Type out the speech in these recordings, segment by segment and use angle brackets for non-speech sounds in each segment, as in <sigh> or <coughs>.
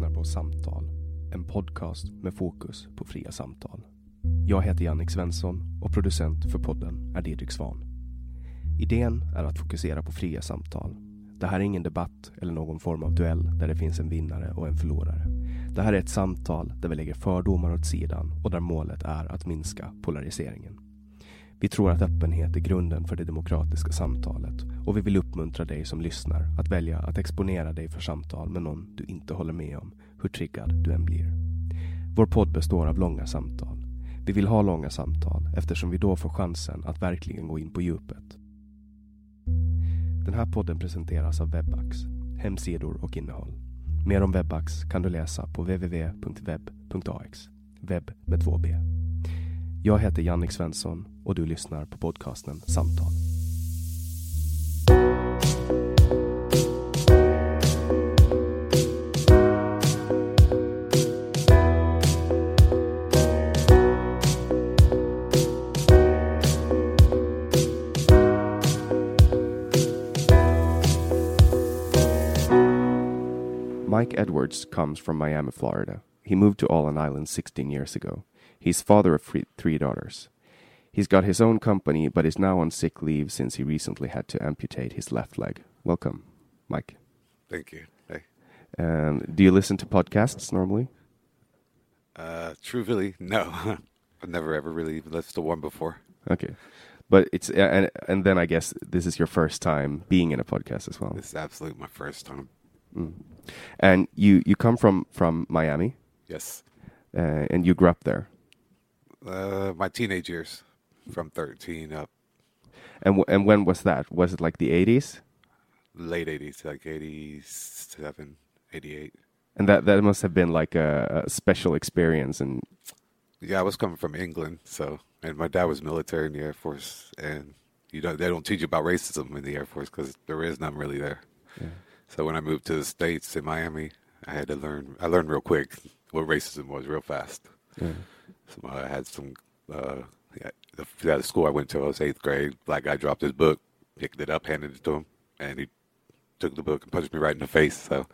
Lyssnar på Samtal, en podcast med fokus på fria samtal. Jag heter Jannik Svensson och producent för podden är Didrik Svan. Idén är att fokusera på fria samtal. Det här är ingen debatt eller någon form av duell där det finns en vinnare och en förlorare. Det här är ett samtal där vi lägger fördomar åt sidan och där målet är att minska polariseringen. Vi tror att öppenhet är grunden för det demokratiska samtalet och vi vill uppmuntra dig som lyssnar att välja att exponera dig för samtal med någon du inte håller med om, hur triggad du än blir. Vår podd består av långa samtal. Vi vill ha långa samtal eftersom vi då får chansen att verkligen gå in på djupet. Den här podden presenteras av Webax, hemsidor och innehåll. Mer om Webax kan du läsa på www.web.ax. webb med två b. Jag heter Jannik Svensson och du lyssnar på podcasten Samtal. Mike Edwards comes from Miami, Florida. He moved to Åland Island 16 years ago. He's father of three, three daughters. He's got his own company, but is now on sick leave since he recently had to amputate his left leg. Welcome, Mike. Thank you. Hey. Um, do you listen to podcasts normally? Uh, truthfully, no. <laughs> I've never ever really listened to one before. Okay, but it's and and then I guess this is your first time being in a podcast as well. This is absolutely my first time. Mm. And you you come from from Miami, Yes. uh, and you grew up there. Uh, my teenage years, from 13 up, And w- and when was that? Was it like the eighties? late 80s, like 87, 88. And that that must have been like a, a special experience. And Yeah, I was coming from England, so, and my dad was military in the Air Force, and you know, they don't teach you about racism in the Air Force because there is none really there. So when I moved to the States in Miami, I had to learn, I learned real quick what racism was real fast. So I had some, uh, yeah, the, the school I went to, I was eighth grade. Black guy dropped his book, picked it up, handed it to him, and he took the book and punched me right in the face. So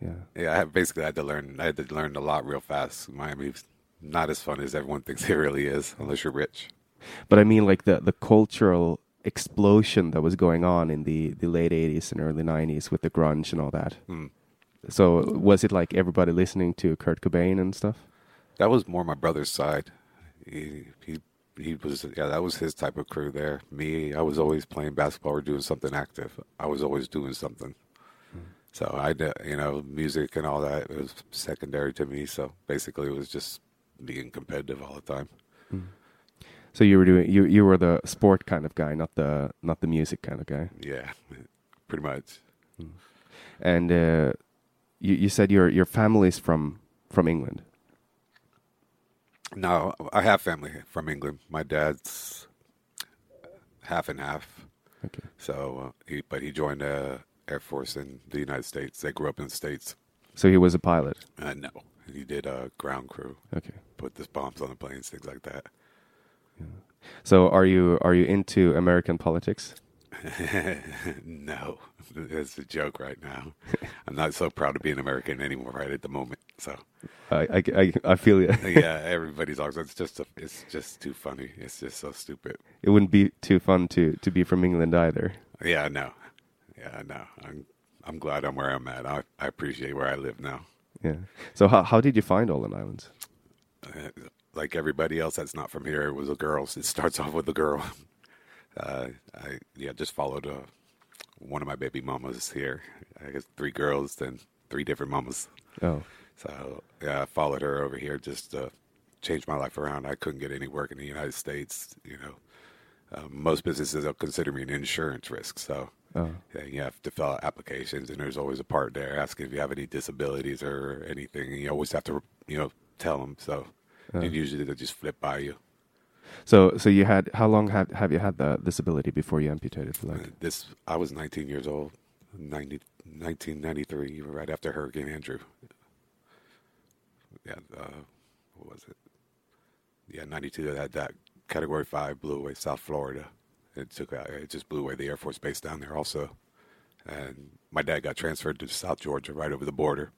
yeah, yeah, I had, basically had to learn. I had to learn a lot real fast. Miami's not as fun as everyone <laughs> thinks it really is, unless you're rich. but I mean like the the cultural explosion that was going on in the the late '80s and early '90s with the grunge and all that. Mm. So was it like everybody listening to Kurt Cobain and stuff? That was more my brother's side. He he he was yeah, that was his type of crew there. Me, I was always playing basketball or doing something active. I was always doing something. So I did, you know, music and all that it was secondary to me. So basically, it was just being competitive all the time. So you were doing you you were the sport kind of guy, not the not the music kind of guy. Yeah, pretty much. And uh, you you said your your family's from from England. No, I have family from England. My dad's half and half. Okay. So, uh, he, but he joined the Air Force in the United States. They grew up in the States. So he was a pilot. Uh, no, he did uh, ground crew, Okay. put the bombs on the planes, things like that. So are you are you into American politics? <laughs> no, it's a joke right now. I'm not so proud to be an American anymore right at the moment. So, I I, I, I feel you. yeah, <laughs> everybody's always it's just a, it's just too funny. It's just so stupid. it wouldn't be too fun to to be from England either. Yeah, no. Yeah, no. I'm I'm glad I'm where I'm at. I I appreciate where I live now. Yeah. So how how did you find Åland Islands? Uh, like everybody else that's not from here, it was a girl. It starts off with a girl. Uh, I yeah, just followed uh, one of my baby mamas here. I guess three girls, then three different mamas. Oh. So yeah, I followed her over here just to change my life around. I couldn't get any work in the United States. You know, um, most businesses will consider me an insurance risk. So Oh. yeah, you have to fill out applications, and there's always a part there asking if you have any disabilities or anything. And you always have to you know tell them. So and usually they just flip by you. So so you had how long have have you had the disability before you amputated the leg? Uh, This I was 19 years old, 90, 1993, right after Hurricane Andrew. Yeah, uh, what was it? Yeah, 92. That that Category Five blew away South Florida. It took out. It just blew away the Air Force Base down there also. And my dad got transferred to South Georgia, right over the border.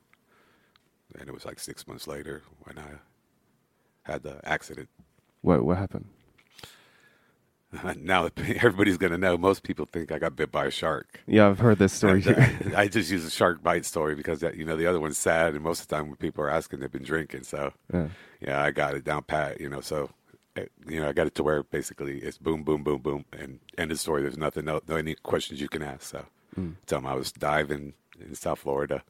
And it was like six months later when I had the accident. What what happened? <laughs> now <laughs> everybody's gonna know. Most people think I got bit by a shark. Yeah, I've heard this story. And, uh, <laughs> I just use a shark bite story because that, you know the other one's sad, and most of the time when people are asking, they've been drinking. So Yeah. yeah, I got it down pat. You know, so eh, you know I got it to where basically it's boom, boom, boom, boom, and end of story. There's nothing, no, no any questions you can ask. So tell them I was diving in South Florida,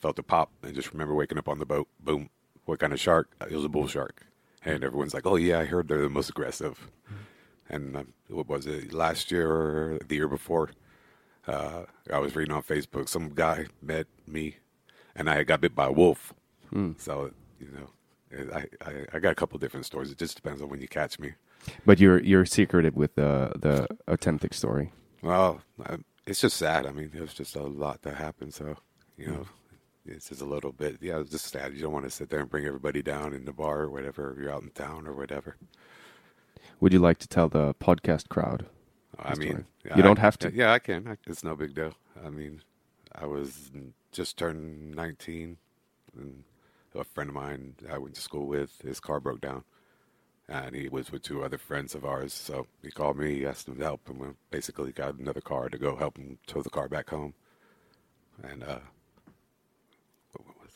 felt a pop, and just remember waking up on the boat. Boom, what kind of shark? It was a bull shark, and everyone's like, "Oh yeah, I heard they're the most aggressive." And um, what was it last year or the year before? uh, I was reading on Facebook. Some guy met me, and I got bit by a wolf. So you know, I, I I got a couple different stories. It just depends on when you catch me. But you're you're secretive with the the authentic story. Well, I, it's just sad. I mean, there's just a lot that happened. So you know, it's just a little bit. Yeah, it's just sad. You don't want to sit there and bring everybody down in the bar or whatever. If you're out in town or whatever. Would you like to tell the podcast crowd? I mean, story? You don't I- have to. Yeah, I can. I, it's no big deal. I mean, I was just turned 19, and a friend of mine I went to school with, his car broke down, and he was with two other friends of ours. So he called me, he asked him to help him. We basically got another car to go help him tow the car back home. And uh, what what was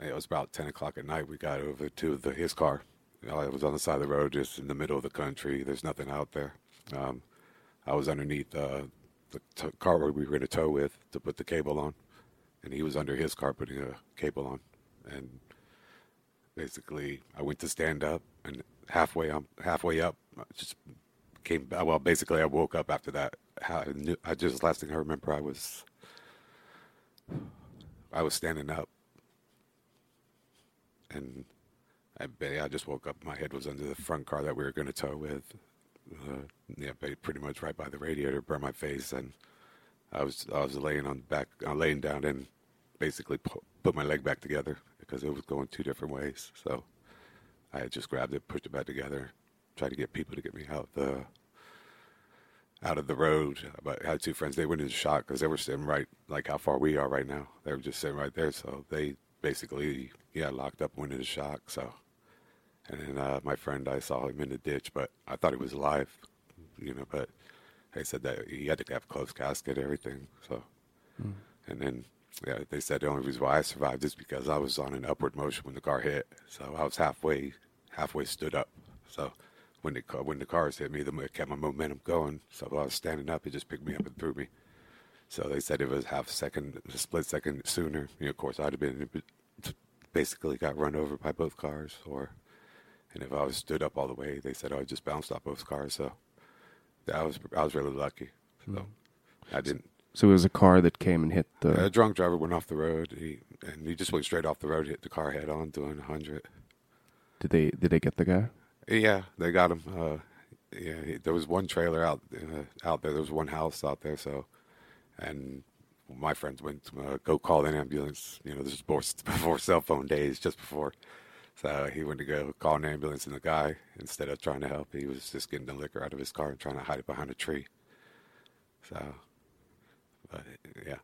it? Was about 10 o'clock at night. We got over to the, his car. You know, it was on the side of the road, just in the middle of the country. There's nothing out there. Um, I was underneath uh, the t- car we were going to tow with to put the cable on, and he was under his car putting a cable on. And basically, I went to stand up, and halfway, um, halfway up, I just came. Back well, basically, I woke up after that. I, knew, I just last thing I remember, I was, I was standing up, and I, I just woke up. My head was under the front car that we were going to tow with. Uh, yeah, pretty much right by the radiator, burned my face, and I was I was laying on back, uh, laying down, and basically pu- put my leg back together because it was going two different ways. So I just grabbed it, pushed it back together, tried to get people to get me out the out of the road. But I had two friends; they went into shock because they were sitting right like how far we are right now. They were just sitting right there, so they basically he yeah locked up, went into shock. So and then uh, my friend, I saw him in the ditch, but I thought he was alive. you know, but they said that he had to have closed casket, everything. So, mm. and then yeah, they said the only reason why I survived is because I was on an upward motion when the car hit. So I was halfway halfway stood up. So when the car, when the cars hit me, the, it kept my momentum going. So I was standing up, it just picked me up and threw me. So they said it was half a second, a split second sooner. You know, of course, I'd have been basically got run over by both cars, or and if I was stood up all the way, they said I just bounced off both cars. So I was I was really lucky. So mm. I didn't. So it was a car that came and hit the. A drunk driver went off the road, he, and he just went straight off the road, hit the car head on, doing hundred. Did they Did they get the guy? Yeah, they got him. Uh, yeah, he, there was one trailer out uh, out there. There was one house out there. So, and my friends went to uh, go call an ambulance. You know, this was before, <laughs> before cell phone days, just before. So he went to go call an ambulance, and the guy, instead of trying to help, he was just getting the liquor out of his car and trying to hide it behind a tree. So, but yeah,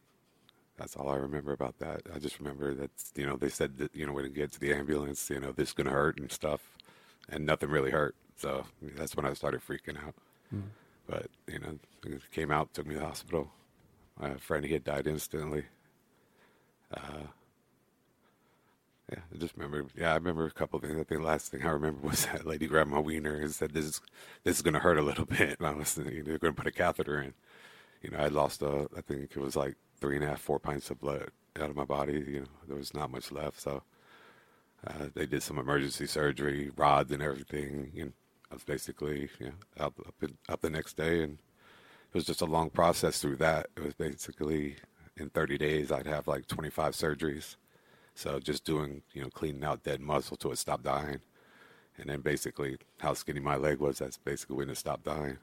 that's all I remember about that. I just remember that you know they said that you know when it gets to the ambulance, you know this is gonna hurt and stuff, and nothing really hurt. So that's when I started freaking out. Mm. But you know, came out, took me to the hospital. My friend, he had died instantly. Uh, yeah, I just remember. Yeah, I remember a couple things. I think the last thing I remember was that lady grabbed my wiener and said, "This is this is going to hurt a little <laughs> bit." And I was they're going to put a catheter in. You know, I lost. Uh, I think it was like three and a half, four pints of blood out of my body. You know, there was not much left. So uh, they did some emergency surgery, rods and everything. And I was basically you know, up up, in, up the next day, and it was just a long process through that. It was basically in 30 days I'd have like 25 surgeries. So just doing you know cleaning out dead muscle till it stopped dying, and then basically how skinny my leg was. That's basically when it stopped dying.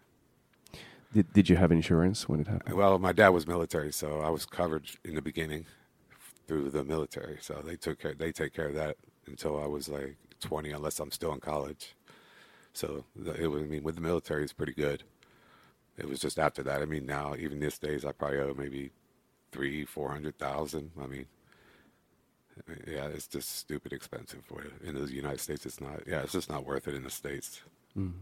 Did Did you have insurance when it happened? Well, my dad was military, so I was covered in the beginning through the military. So they took care. They take care of that until I was like 20, unless I'm still in college. So it was. I mean, with the military, it's pretty good. It was just after that. I mean, now even these days, I probably owe maybe three, four hundred thousand. I mean, yeah, it's just stupid expensive. For in the United States, it's not. Yeah, it's just not worth it in the states. Mm.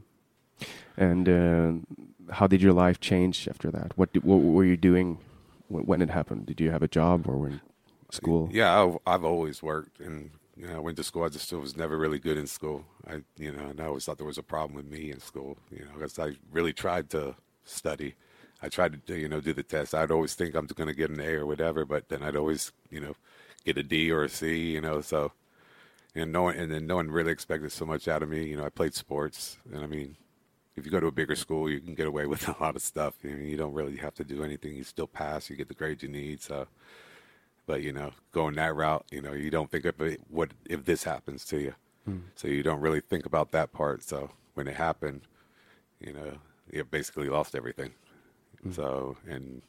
And uh, how did your life change after that? What did, what were you doing when, when, it happened? Did you have a job or were in school? Yeah, I've, I've always worked, and you know, I went to school. I just was never really good in school. I, you know, and I always thought there was a problem with me in school. You know, because I really tried to study. I tried to, you know, do the test. I'd always think I'm going to get an A or whatever, but then I'd always, you know, get a D or a C. You know, so and no one, and then no one really expected so much out of me. You know, I played sports, and I mean, if you go to a bigger school, you can get away <laughs> with a lot of stuff. You, know, you don't really have to do anything. You still pass. You get the grades you need. So, but you know, going that route, you know, you don't think of it. What if this happens to you? Hmm. So you don't really think about that part. So when it happened, you know, you basically lost everything. Hmm. So and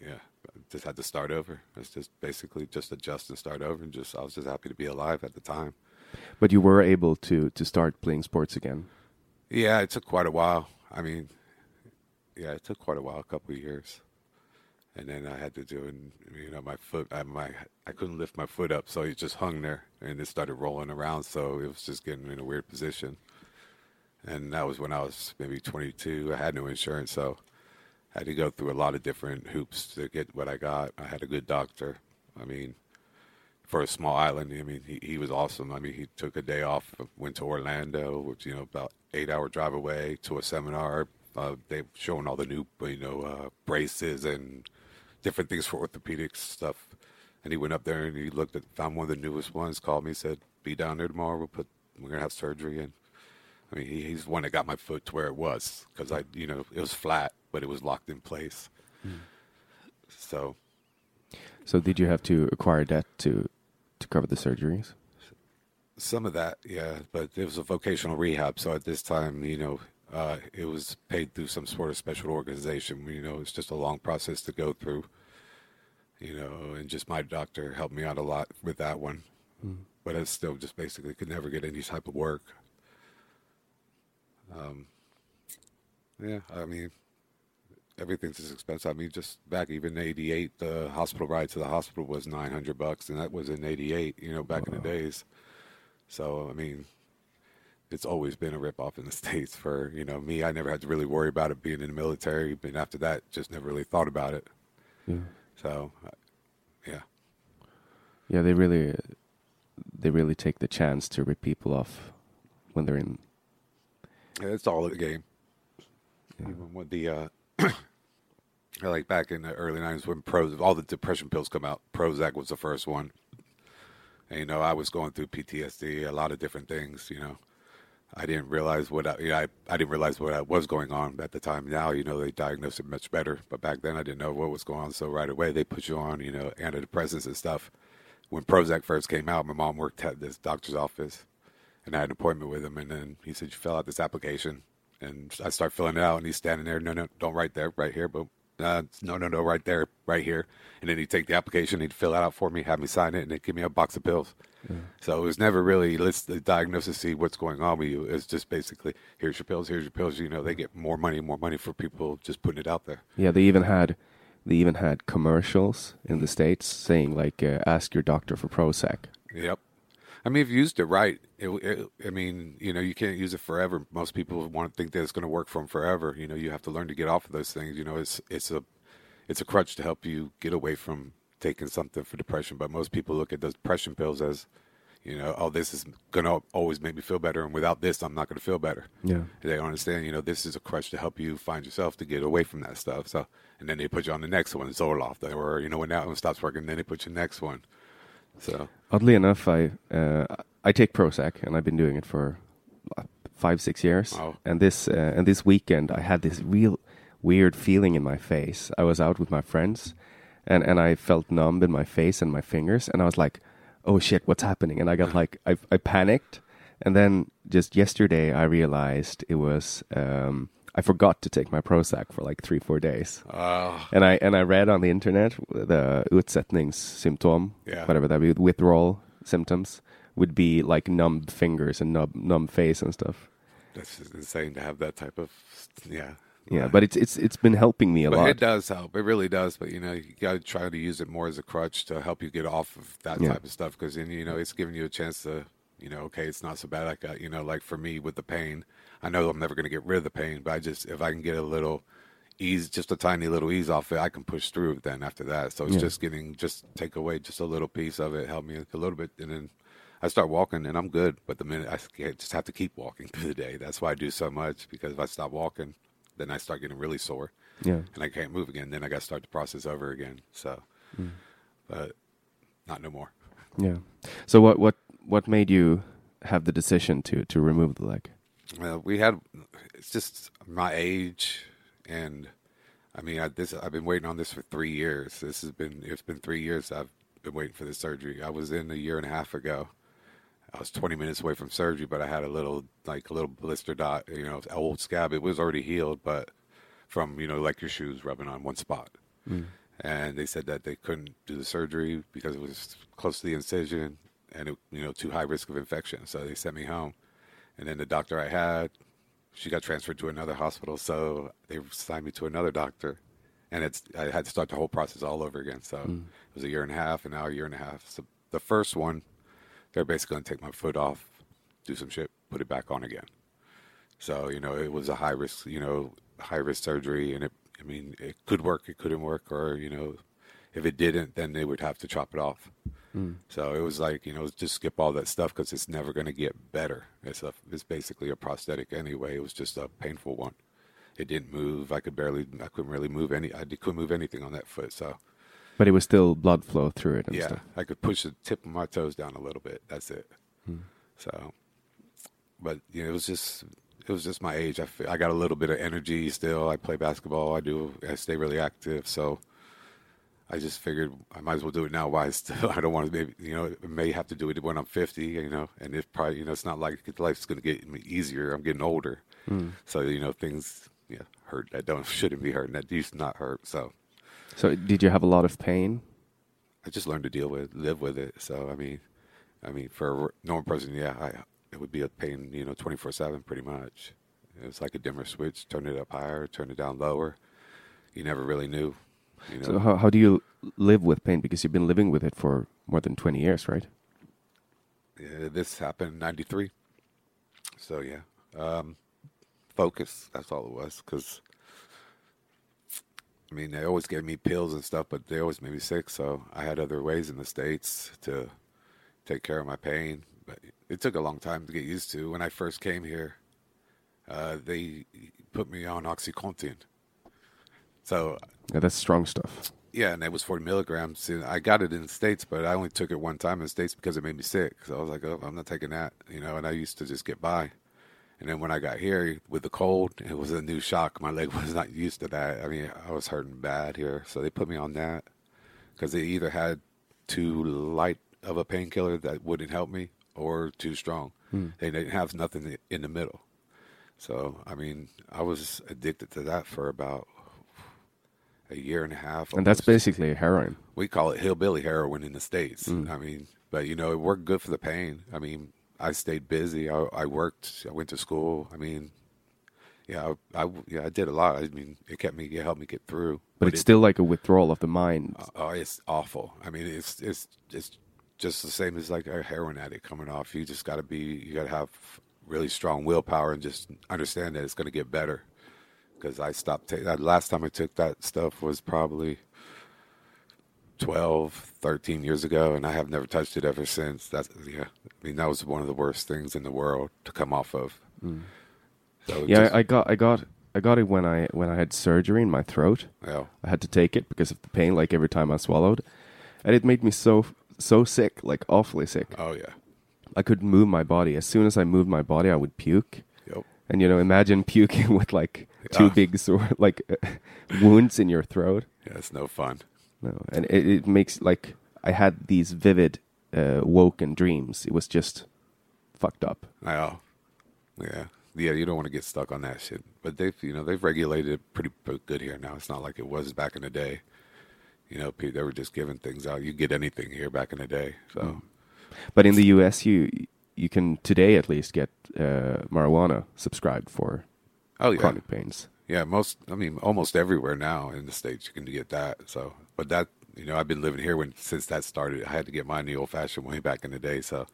yeah, just had to start over. It's just basically just adjust and start over, and just I was just happy to be alive at the time. But you were able to to start playing sports again. Yeah, it took quite a while. I mean, yeah, it took quite a while, a couple of years, and then I had to do, and you know, my foot, I, my, I couldn't lift my foot up, so it just hung there, and it started rolling around, so it was just getting in a weird position. And that was when I was maybe 22. I had no insurance, so I had to go through a lot of different hoops to get what I got. I had a good doctor. I mean, for a small island, I mean, he, he was awesome. I mean, he took a day off, went to Orlando, which you know about eight hour drive away to a seminar. Uh, they showing all the new, you know, uh, braces and different things for orthopedics stuff. And he went up there and he looked at, found one of the newest ones. Called me, said, "Be down there tomorrow. We'll put, we're gonna have surgery." And I mean, he's the one that got my foot to where it was because I, you know, it was flat, but it was locked in place. Mm. So. So did you have to acquire debt to to cover the surgeries? Some of that, yeah, but it was a vocational rehab. So at this time, you know, uh, it was paid through some sort of special organization. You know, it's just a long process to go through. You know, and just my doctor helped me out a lot with that one. Mm. But I still just basically could never get any type of work. Um, yeah, I mean, everything's just expensive. I mean, just back even '88, the hospital ride to the hospital was 900 bucks, and that was in '88. You know, back wow. in the days. So I mean, it's always been a ripoff in the <laughs> states. For you know me, I never had to really worry about it being in the military. But after that, just never really thought about it. Yeah. So, uh, yeah, Yeah, they really, they really take the chance to rip people off when they're in. It's all a game. Even with the uh, <coughs> like back in the early '90s when pros all the depression pills come out, Prozac was the first one. And you know, I was going through PTSD, a lot of different things. You know, I didn't realize what I, you know, I, I didn't realize what I was going on at the time. Now, you know, they diagnose it much better, but back then I didn't know what was going on. So right away they put you on, you know, antidepressants and stuff. When Prozac first came out, my mom worked at this doctor's office, and I had an appointment with him. And then he said, "You fill out this application," and I start filling it out, and he's standing there. No, no, don't write there, right here, but uh, no, no, no, right there, right here. And then he'd take the application, he'd fill it out for me, have me sign it, and then give me a box of pills. So it was never really let's diagnose diagnosis, see what's going on with you. It's just basically here's your pills, here's your pills. You know, they get more money, more money for people just putting it out there. Yeah, they even had, they even had commercials in the states saying like, uh, "Ask your doctor for Prozac." Yep. I mean, if you used it right, it, it, I mean, you know, you can't use it forever. Most people want to think that it's going to work for them forever. You know, you have to learn to get off of those things. You know, it's it's a it's a crutch to help you get away from taking something for depression. But most people look at those depression pills as, you know, oh, this is going to always make me feel better, and without this, I'm not going to feel better. Yeah. They don't understand, you know, this is a crutch to help you find yourself to get away from that stuff. So, and then they put you on the next one, Zoloft, or you know, when that one stops working, then they put you next one. So, Oddly enough, I uh, I take Prozac, and I've been doing it for uh, five six years. Oh. And this uh, and this weekend, I had this real weird feeling in my face. I was out with my friends, and and I felt numb in my face and my fingers, and I was like, "Oh shit, what's happening?" And I got <laughs> like I I panicked, and then just yesterday I realized it was. Um, I forgot to take my Prozac for like three, four days, uh, and I and I read on the internet the utsättningssymptom, Yeah. whatever that be, withdrawal symptoms would be like numb fingers and numb, numb face and stuff. that's just insane to have that type of, yeah. Yeah, but it's it's it's been helping me a But lot. it does help. It really does. But you know, you got to try to use it more as a crutch to help you get off of that Yeah. type of stuff. Because then you know, it's giving you a chance to, you know, okay, it's not so bad. Like uh, you know, like for me with the pain, I know I'm never going to get rid of the pain, but I just if I can get a little ease, just a tiny little ease off it, I can push through. Then after that, so it's Yeah. just getting just take away just a little piece of it, help me a little bit, and then. I start walking and I'm good, but the minute I just have to keep walking <laughs> through the day. That's why I do so much because if I stop walking, then I start getting really sore yeah, and I can't move again. Then I got to start the process over again. So, Mm. but not no more. yeah. So what what what made you have the decision to to remove the leg? Uh, we had it's just my age, and I mean, I, this I've been waiting on this for three years. This has been it's been three years I've been waiting for this surgery. I was in a year and a half ago. I was 20 minutes away from surgery, but I had a little like a little blister dot, you know, old scab. It was already healed, but from you know like your shoes rubbing on one spot. And they said that they couldn't do the surgery because it was close to the incision and it, you know too high risk of infection. So they sent me home. And then the doctor I had, she got transferred to another hospital, so they signed me to another doctor, and it's I had to start the whole process all over again. So hmm. it was a year and a half, and now a year and a half. So the first one, they're basically going to take my foot off, do some shit, put it back on again. So you know it was a high risk, you know, high risk surgery, and it I mean it could work, it couldn't work, or you know, if it didn't, then they would have to chop it off. So it was like, you know, just skip all that stuff because it's never going to get better. It's, a, it's basically a prosthetic anyway. It was just a painful one. It didn't move. I could barely, I couldn't really move any, I couldn't move anything on that foot. So, But it was still blood flow through it and yeah, stuff. I could push the tip of my toes down a little bit. That's it. Hmm. So, but, you know, it was just, it was just my age. I, I got a little bit of energy still. I play basketball. I do, I stay really active. So, I just figured I might as well do it now. Why still? <laughs> I don't want to. Maybe you know, may have to do it when I'm 50. You know, and if probably you know, it's not like life's going to get easier. I'm getting older, hmm. so you know, things yeah hurt that don't <laughs> shouldn't be hurting that used to not hurt. So So did you have a lot of pain? I just learned to deal with, live with it. So I mean, I mean, for a normal person, yeah, I, it would be a pain. You know, 24 seven, pretty much. It was like a dimmer switch. Turn it up higher, turn it down lower. You never really knew. You know, So how how do you live with pain? Because you've been living with it for more than twenty years, right? Yeah, this happened in '93. So yeah, um, focus. That's all it was. Because I mean, they always gave me pills and stuff, but they always made me sick. So I had other ways in the states to take care of my pain. But it took a long time to get used to. When I first came here, uh, they put me on OxyContin. So Yeah, that's strong stuff. yeah, and it was 40 milligrams. And I got it in the States, but I only took it one time in the States because it made me sick. So I was like, oh, I'm not taking that, you know, and I used to just get by. And then when I got here with the cold, it was a new shock. My leg <laughs> was not used to that. I mean, I was hurting bad here. So they put me on that because they either had too light of a painkiller that wouldn't help me or too strong. Hmm. They didn't have nothing in the middle. So, I mean, I was addicted to that for about a year and a half. And that's basically heroin. we call it hillbilly heroin in the states. Mm. I mean, but you know, it worked good for the pain. I mean, I stayed busy. I, I worked. I went to school. I mean, yeah, I, I yeah, I did a lot. I mean, it kept me, it helped me get through. But it's it- still like a withdrawal of the mind. Uh, oh, it's awful. I mean, it's it's it's just the same as like a heroin addict coming off. You just got to be, you got to have really strong willpower and just understand that it's going to get better. Because I stopped taking that. Last time I took that stuff was probably 12, 13 years ago, and I have never touched it ever since. That's yeah. I mean, that was one of the worst things in the world to come off of. Mm. So Yeah, just- I got, I got, I got it when I when I had surgery in my throat. yeah. I had to take it because of the pain, like every time I swallowed, and it made me so so sick, like awfully sick. Oh yeah. I couldn't move my body. As soon as I moved my body, I would puke. And you know, imagine puking <laughs> with like two big sore <laughs> like wounds in your throat. Yeah, it's no fun. No, and it, it makes like I had these vivid, uh, woken dreams. It was just fucked up. Oh, yeah, yeah. You don't want to get stuck on that shit. But they've, you know, they've regulated it pretty p- good here now. It's not like it was back in the day. You know, they were just giving things out. You get anything here back in the day. So But in the U.S., you you can today at least get uh, marijuana subscribed for oh yeah, chronic pains. yeah. Most, I mean, almost everywhere now in the states you can get that. So, but that, you know, I've been living here when since that started. I had to get mine the old fashioned way back in the day. So,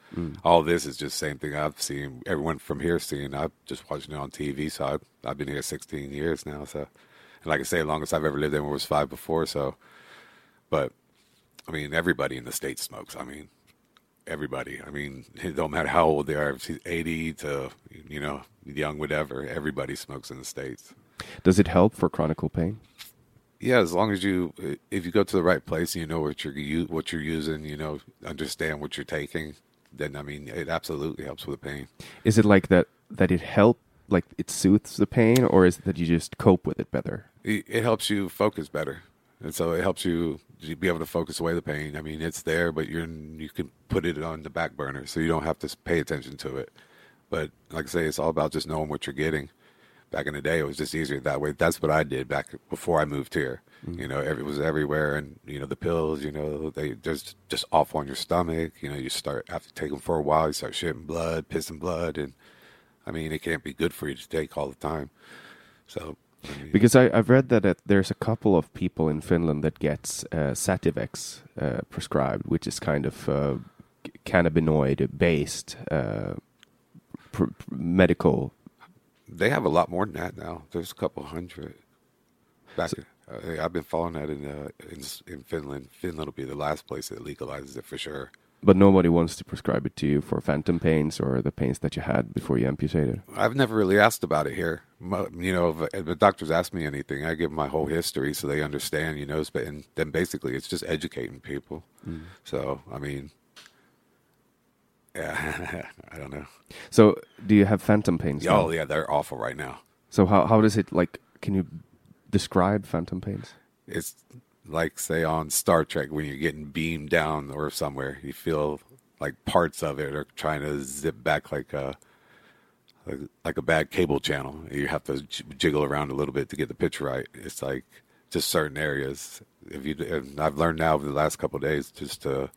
all this is just same thing I've seen. Everyone from here seeing. I've just watching it on TV. So I've I've been here 16 years now. So, and like I say, longest I've ever lived there was five before. So, but I mean, everybody in the states smokes. I mean, everybody. I mean, <laughs> it don't matter how old they are. If she's 80 to you know young, whatever. Everybody smokes in the states. Does it help for chronic pain? Yeah, as long as you, if you go to the right place and you know what you're what you're using, you know, understand what you're taking, then I mean, it absolutely helps with the pain. Is it like that that it help like it soothes the pain, or is it that you just cope with it better? It, it helps you focus better, and so it helps you to be able to focus away the pain. I mean, it's there, but you're you can put it on the back burner, so you don't have to pay attention to it. But like I say, it's all about just knowing what you're getting. Back in the day, it was just easier that way. That's what I did back before I moved here. Mm-hmm. You know, every, it was everywhere, and you know the pills. You know, they just just off on your stomach. You know, you start after taking them for a while, you start shitting blood, pissing blood, and I mean, it can't be good for you to take all the time. So, Because I, I've read that it, there's a couple of people in Finland that gets uh, Sativex uh, prescribed, which is kind of uh, cannabinoid-based uh, pr- pr- medical. They have a lot more than that now. There's a couple hundred. Back, uh, I've been following that in, uh, in in Finland. Finland will be the last place that legalizes it for sure. But nobody wants to prescribe it to you for phantom pains or the pains that you had before you amputated. I've never really asked about it here. You know, if, if the doctors ask me anything, I give them my whole history so they understand. You know, and then basically it's just educating people. Mm. So I mean, yeah, <laughs> I don't know. So, do you have phantom pains? now? Oh yeah, they're awful right now. So how how does it like? Can you describe phantom pains? it's like say on Star Trek when you're getting beamed down or somewhere, you feel like parts of it are trying to zip back like a like, a bad cable channel. You have to jiggle around a little bit to get the picture right. It's like just certain areas. If you, I've learned now over the last couple days just to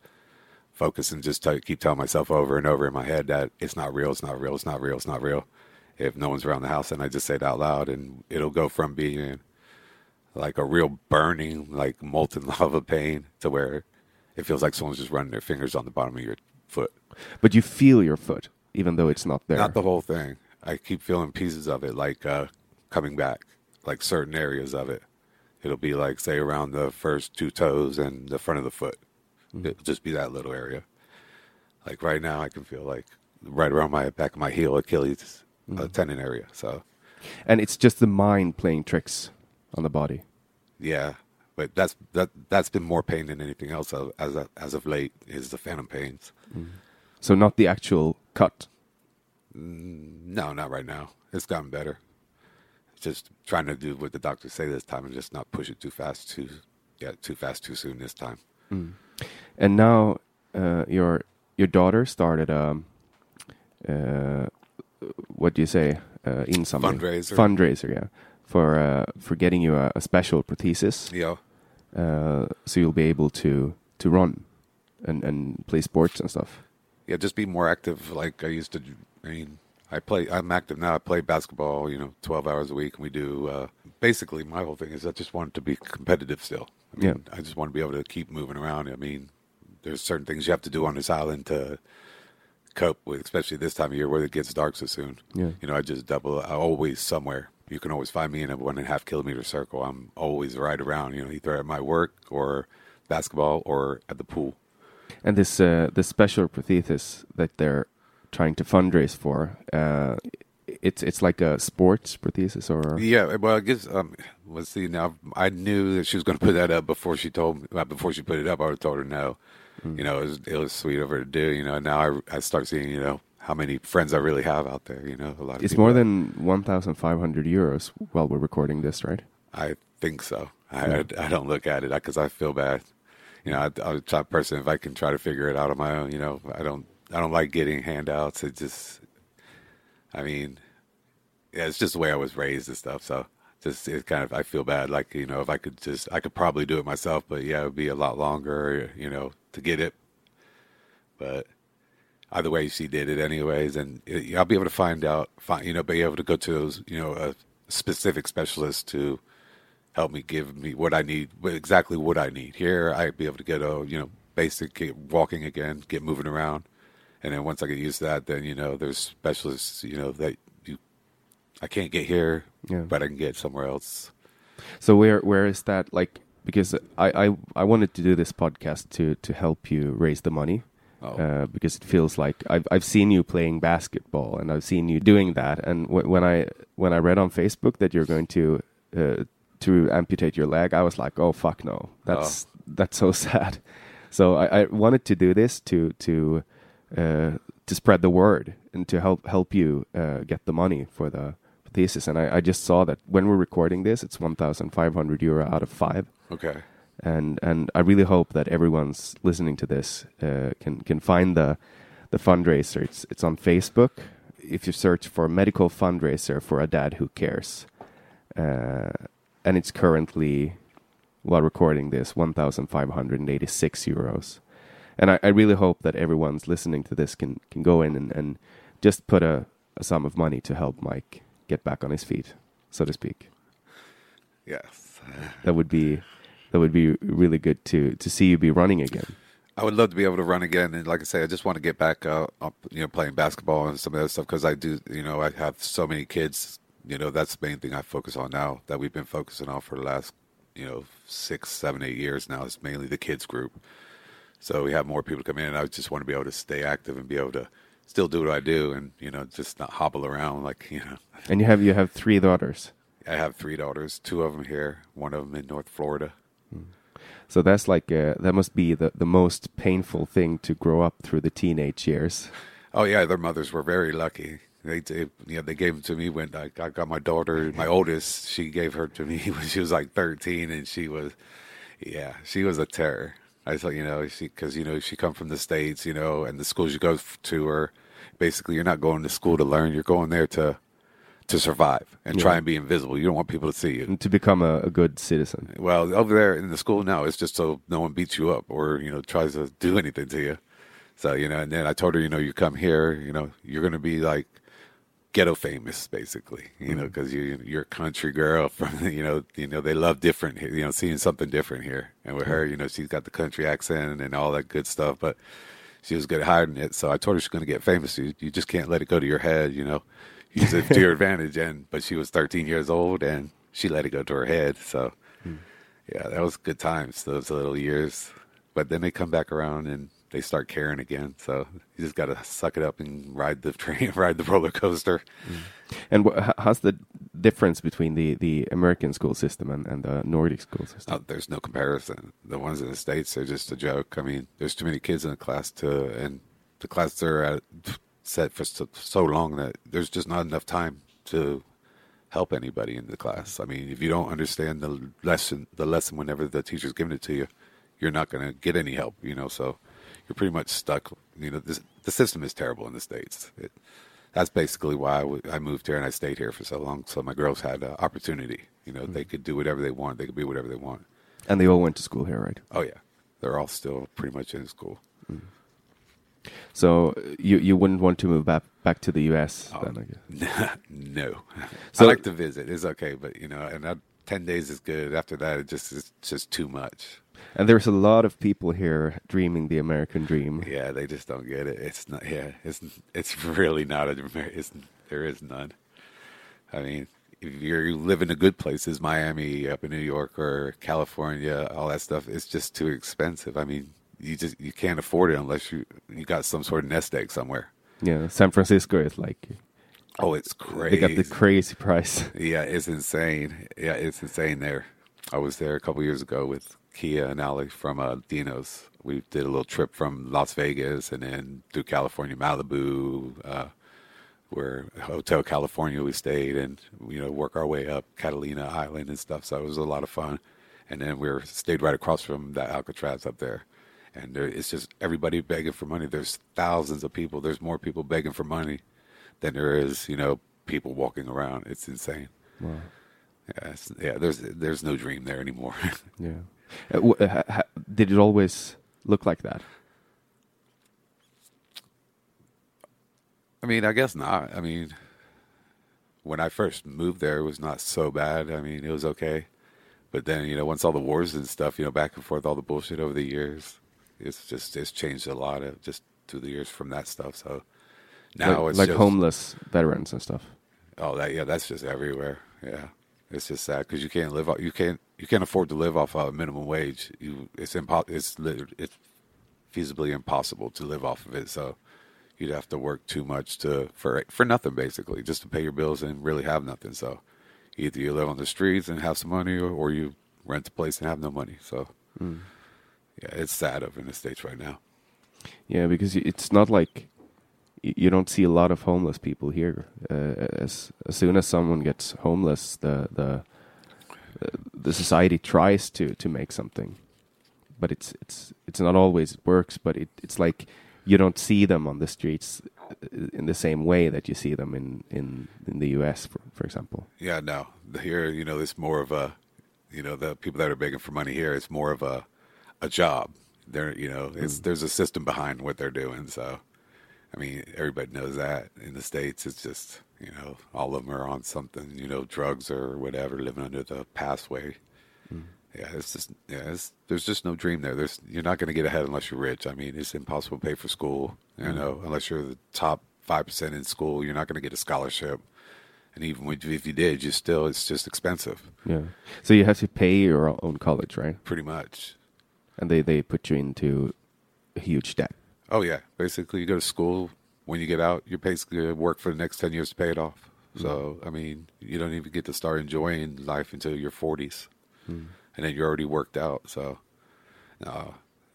focus and just t- keep telling myself over and over in my head that it's not real, it's not real, it's not real, it's not real. If no one's around the house, and I just say it out loud, and it'll go from being like a real burning, like molten <laughs> lava pain to where it feels like someone's just running their fingers on the bottom of your foot. But you feel your foot. Even though it's not there. Not the whole thing. I keep feeling pieces of it, like uh, coming back, like certain areas of it. It'll be like, say, around the first two toes and the front of the foot. Mm-hmm. It'll just be that little area. Like right now, I can feel like right around my back of my heel, Achilles uh, Mm-hmm. tendon area. So, and it's just the mind playing tricks on the body. yeah, but that's that that's been more pain than anything else as as of late is the phantom pains. So not the actual cut. No, not right now. It's gotten better. Just trying to do what the doctors say this time and just not push it too fast, too yeah, too fast, too soon this time. And now uh, your your daughter started um uh what do you say uh, in some Fundraiser. fundraiser yeah for uh, for getting you a, a special prosthesis know, uh, so you'll be able to to run and and play sports and stuff. Yeah, just be more active. Like I used to. I mean, I play. I'm active now. I play basketball. You know, 12 hours a week, and we do. Uh, basically, my whole thing is I just want to be competitive still. I mean, Yeah. I just want to be able to keep moving around. I mean, there's certain things you have to do on this island to cope with, especially this time of year where it gets dark so soon. Yeah. You know, I just double. I always somewhere. You can always find me in a one and a half kilometer circle. I'm always right around. You know, either at my work or basketball or at the pool. And this uh, this special prosthesis that they're trying to fundraise for, uh, it's it's like a sports prosthesis or Yeah, well, I guess um, let's see. Now, I knew that she was going to put that up before she told me. uh, Before she put it up, I would have told her no. You know, it was, it was sweet of her to do. You know, now I, I start seeing you know how many friends I really have out there. You know, a lot of it's more than one thousand five hundred euros while we're recording this, right? I think so. I I, don't look at it because I feel bad. You know, I, I'm the type person if I can try to figure it out on my own. You know, I don't I don't like getting handouts. It just, I mean, yeah, it's just the way I was raised and stuff. So just it kind of I feel bad. Like you know, if I could just I could probably do it myself, but yeah, it would be a lot longer. You know, to get it. But either way, she did it anyways, and uh, it, I'll be able to find out. Find you know, be able to go to those you know a specific specialist to help me give me what I need, exactly what I need. Here, I'd be able to get a you know basic get walking again, get moving around, and then once I get used to that, then you know there's specialists you know that you I can't get here, Yeah. but I can get somewhere else. So where where is that like? Because I, I I wanted to do this podcast to to help you raise the money. Oh. Uh, because it feels like I've I've seen you playing basketball and I've seen you doing that. And w- when I when I read on Facebook that you're going to uh, to amputate your leg, I was like, oh fuck no, that's <laughs> that's so sad. <laughs> So I, I wanted to do this to to uh, to spread the word and to help help you uh, get the money for the thesis. And I, I just saw that when we're recording this, it's 1,500 euro out of five Okay. and and I really hope that everyone's listening to this uh, can can find the the fundraiser. It's it's on Facebook. If you search for medical fundraiser for a dad who cares, uh, and it's currently while recording this one thousand five hundred and eighty six euros. And I, I really hope that everyone's listening to this can can go in and, and just put a, a sum of money to help Mike get back on his feet, so to speak Yes. that would be that would be really good to to see you be running again. I would love to be able to run again, and like I say, I just want to get back uh, up, you know, playing basketball and some of that stuff because I do, you know, I have so many kids. You know, that's the main thing I focus on now that we've been focusing on for the last, you know, six, seven, eight years now. is mainly the kids group. So we have more people come in, and I just want to be able to stay active and be able to still do what I do, and you know, just not hobble around like <laughs> you know. And you have you have three daughters, I have three daughters, two of them here, one of them in North Florida. so that's like uh, that must be the the most painful thing to grow up through the teenage years. Oh yeah, their mothers were very lucky. They, they you know, they gave them to me when I, I got my daughter, my oldest. She gave her to me <laughs> when she was like thirteen, and she was, yeah, she was a terror. I thought, you know, she because you know she come from the states, you know, and the schools you go to are basically you're not going to school to learn. You're going there to to survive and try and be invisible. You don't want people to see you. And to become a, a good citizen. Well, over there in the school now, it's just so no one beats you up or you know tries to do anything to you. So you know, and then I told her, you know, you come here, you know, you're gonna be like ghetto famous, basically, you know, mm-hmm. because you you're a country girl from <laughs> you know, you know, they love different, you know, seeing something different here. And with her, you know, she's got the country accent and all that good stuff, but she was good at hiding it. So I told her she's going to get famous. You, you just can't let it go to your head, you know. <laughs> Use it to your <laughs> advantage. And but she was 13 years old, and she let it go to her head. So hmm. yeah, that was good times. Those little years. But then they come back around and they start caring again. So you just got to suck it up and ride the <laughs> train, ride the roller coaster. Mm. And wh- how's the difference between the, the American school system and, and the Nordic school system? Oh, there's no comparison. The ones in the states are just a joke. I mean, there's too many kids in the class to, and the classes are at, set for so, so long that there's just not enough time to help anybody in the class. I mean, if you don't understand the lesson, the lesson whenever the teacher's giving it to you, you're not going to get any help. You know, so you're pretty much stuck. You know, this, the system is terrible in the states. It, that's basically why I, w- I moved here and I stayed here for so long. So my girls had uh, opportunity. You know, they could do whatever they want. They could be whatever they want. And they all went to school here, right? Oh yeah, they're all still pretty much in school. So uh, you you wouldn't want to move back back to the US Oh. then, I guess. <laughs> no, So- I like to visit. It's okay, but you know, and I, ten days is good. After that, it just it's just too much. And there's a lot of people here dreaming the American dream. Yeah, they just don't get it. It's not. Yeah, it's it's really not a. It's there is none. I mean, if you're you live in the good places, Miami, up in New York or California, all that stuff, it's just too expensive. I mean, you just you can't afford it unless you you got some sort of nest egg somewhere. Yeah, San Francisco is like Oh, it's crazy. they got the crazy price. Yeah, it's insane. Yeah, it's insane there. I was there a couple years ago with Kia and Ali from uh, Dino's. We did a little trip from Las Vegas and then through California, Malibu, uh, where Hotel California we stayed, and you know work our way up Catalina Island and stuff. So it was a lot of fun. And then we were stayed right across from that Alcatraz up there. And there, it's just everybody begging for money. There's thousands of people. There's more people begging for money than there is, you know, people walking around. It's insane. Wow. Yeah, it's, yeah. There's there's no dream there anymore. <laughs> Yeah. Uh, uh, did it always look like that? I mean, I guess not. I mean, when I first moved there, it was not so bad. I mean, it was okay. But then, you know, once all the wars and stuff, you know, back and forth, all the bullshit over the years, it's just it's changed a lot of just through the years from that stuff. So now like it's like just, homeless veterans and stuff. Oh, that yeah, that's just everywhere. Yeah, it's just sad because you can't live. off You can't. You can't afford to live off a minimum wage. You, it's impo- It's it's feasibly impossible to live off of it. So you'd have to work too much to for for nothing basically, just to pay your bills and really have nothing. So either you live on the streets and have some money, or, or you rent a place and have no money. So hmm. yeah, it's sad over in the states right now. Yeah, because it's not like you don't see a lot of homeless people here. Uh, as as soon as someone gets homeless, the the the society tries to to make something, but it's it's it's not always it works. But it it's like you don't see them on the streets uh, in the same way that you see them in in in the U.S. for for example. Yeah, no. Here, you know, it's more of a, you know, the people that are begging for money here, it's more of a, a job. They're, you know, it's there's a system behind what they're doing. So, I mean, everybody knows that. In the states, it's just, you know, all of them are on something, you know, drugs or whatever, living under the pathway. Mm-hmm. Yeah, it's just, yeah, it's, there's just no dream there. There's, you're not going to get ahead unless you're rich. I mean, it's impossible to pay for school. You know, unless you're the top five percent in school, you're not going to get a scholarship. And even if if you did, you still it's just expensive, Yeah. So you have to pay your own college, right? pretty much. And they they put you into huge debt. Oh yeah, basically you go to school. When you get out, you're basically gonna work for the next ten years to pay it off. So I mean, you don't even get to start enjoying life until your 40s, and then you're already worked out. So, uh,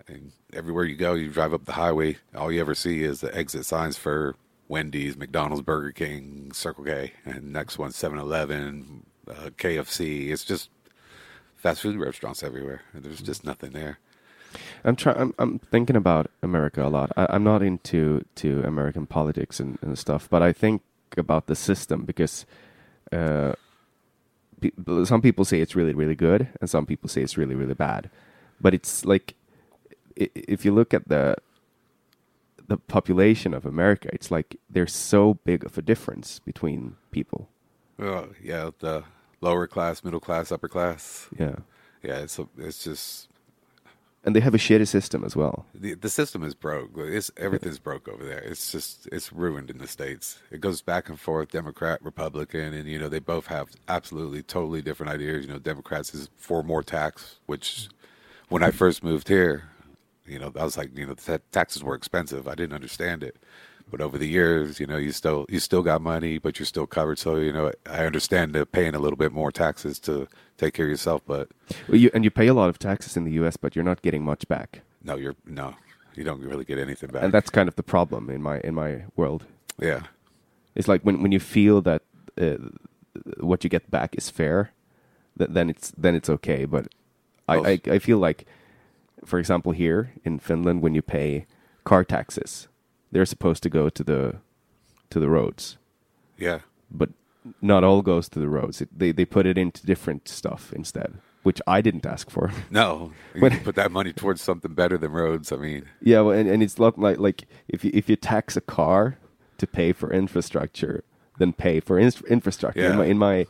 and everywhere you go, you drive up the highway, all you ever see is the exit signs for Wendy's, McDonald's, Burger King, Circle K, and next one 7-Eleven, uh, KFC. It's just fast food restaurants everywhere. and There's just nothing there. I'm trying. I'm, I'm thinking about America a lot. I, I'm not into to American politics and, and stuff, but I think about the system because uh, pe- some people say it's really really good, and some people say it's really really bad. But it's like i- if you look at the the population of America, it's like there's so big of a difference between people. Well, yeah, the lower class, middle class, upper class. Yeah, Yeah, it's a, it's just and they have a shitty system as well. The, the system is broke. It's everything's broke over there. It's just it's ruined in the states. It goes back and forth, Democrat, Republican, and you know they both have absolutely totally different ideas. You know, Democrats is for more tax, which when I first moved here, you know, I was like, you know, the taxes were expensive. I didn't understand it. But over the years, you know, you still you still got money, but you're still covered. So you know, I understand the paying a little bit more taxes to take care of yourself. But well, you, and you pay a lot of taxes in the U.S., but you're not getting much back. No, you're no, you don't really get anything back. And that's kind of the problem in my in my world. Yeah, it's like when when you feel that uh, what you get back is fair, th- then it's then it's okay. But I, I I feel like, for example, here in Finland, when you pay car taxes they're supposed to go to the to the roads. Yeah. But not all goes to the roads. It, they they put it into different stuff instead, which I didn't ask for. <laughs> No, you when, put that money towards something better than roads. I mean, yeah, well, and, and it's not like like if you if you tax a car to pay for infrastructure, then pay for in- infrastructure. Yeah. In my, in my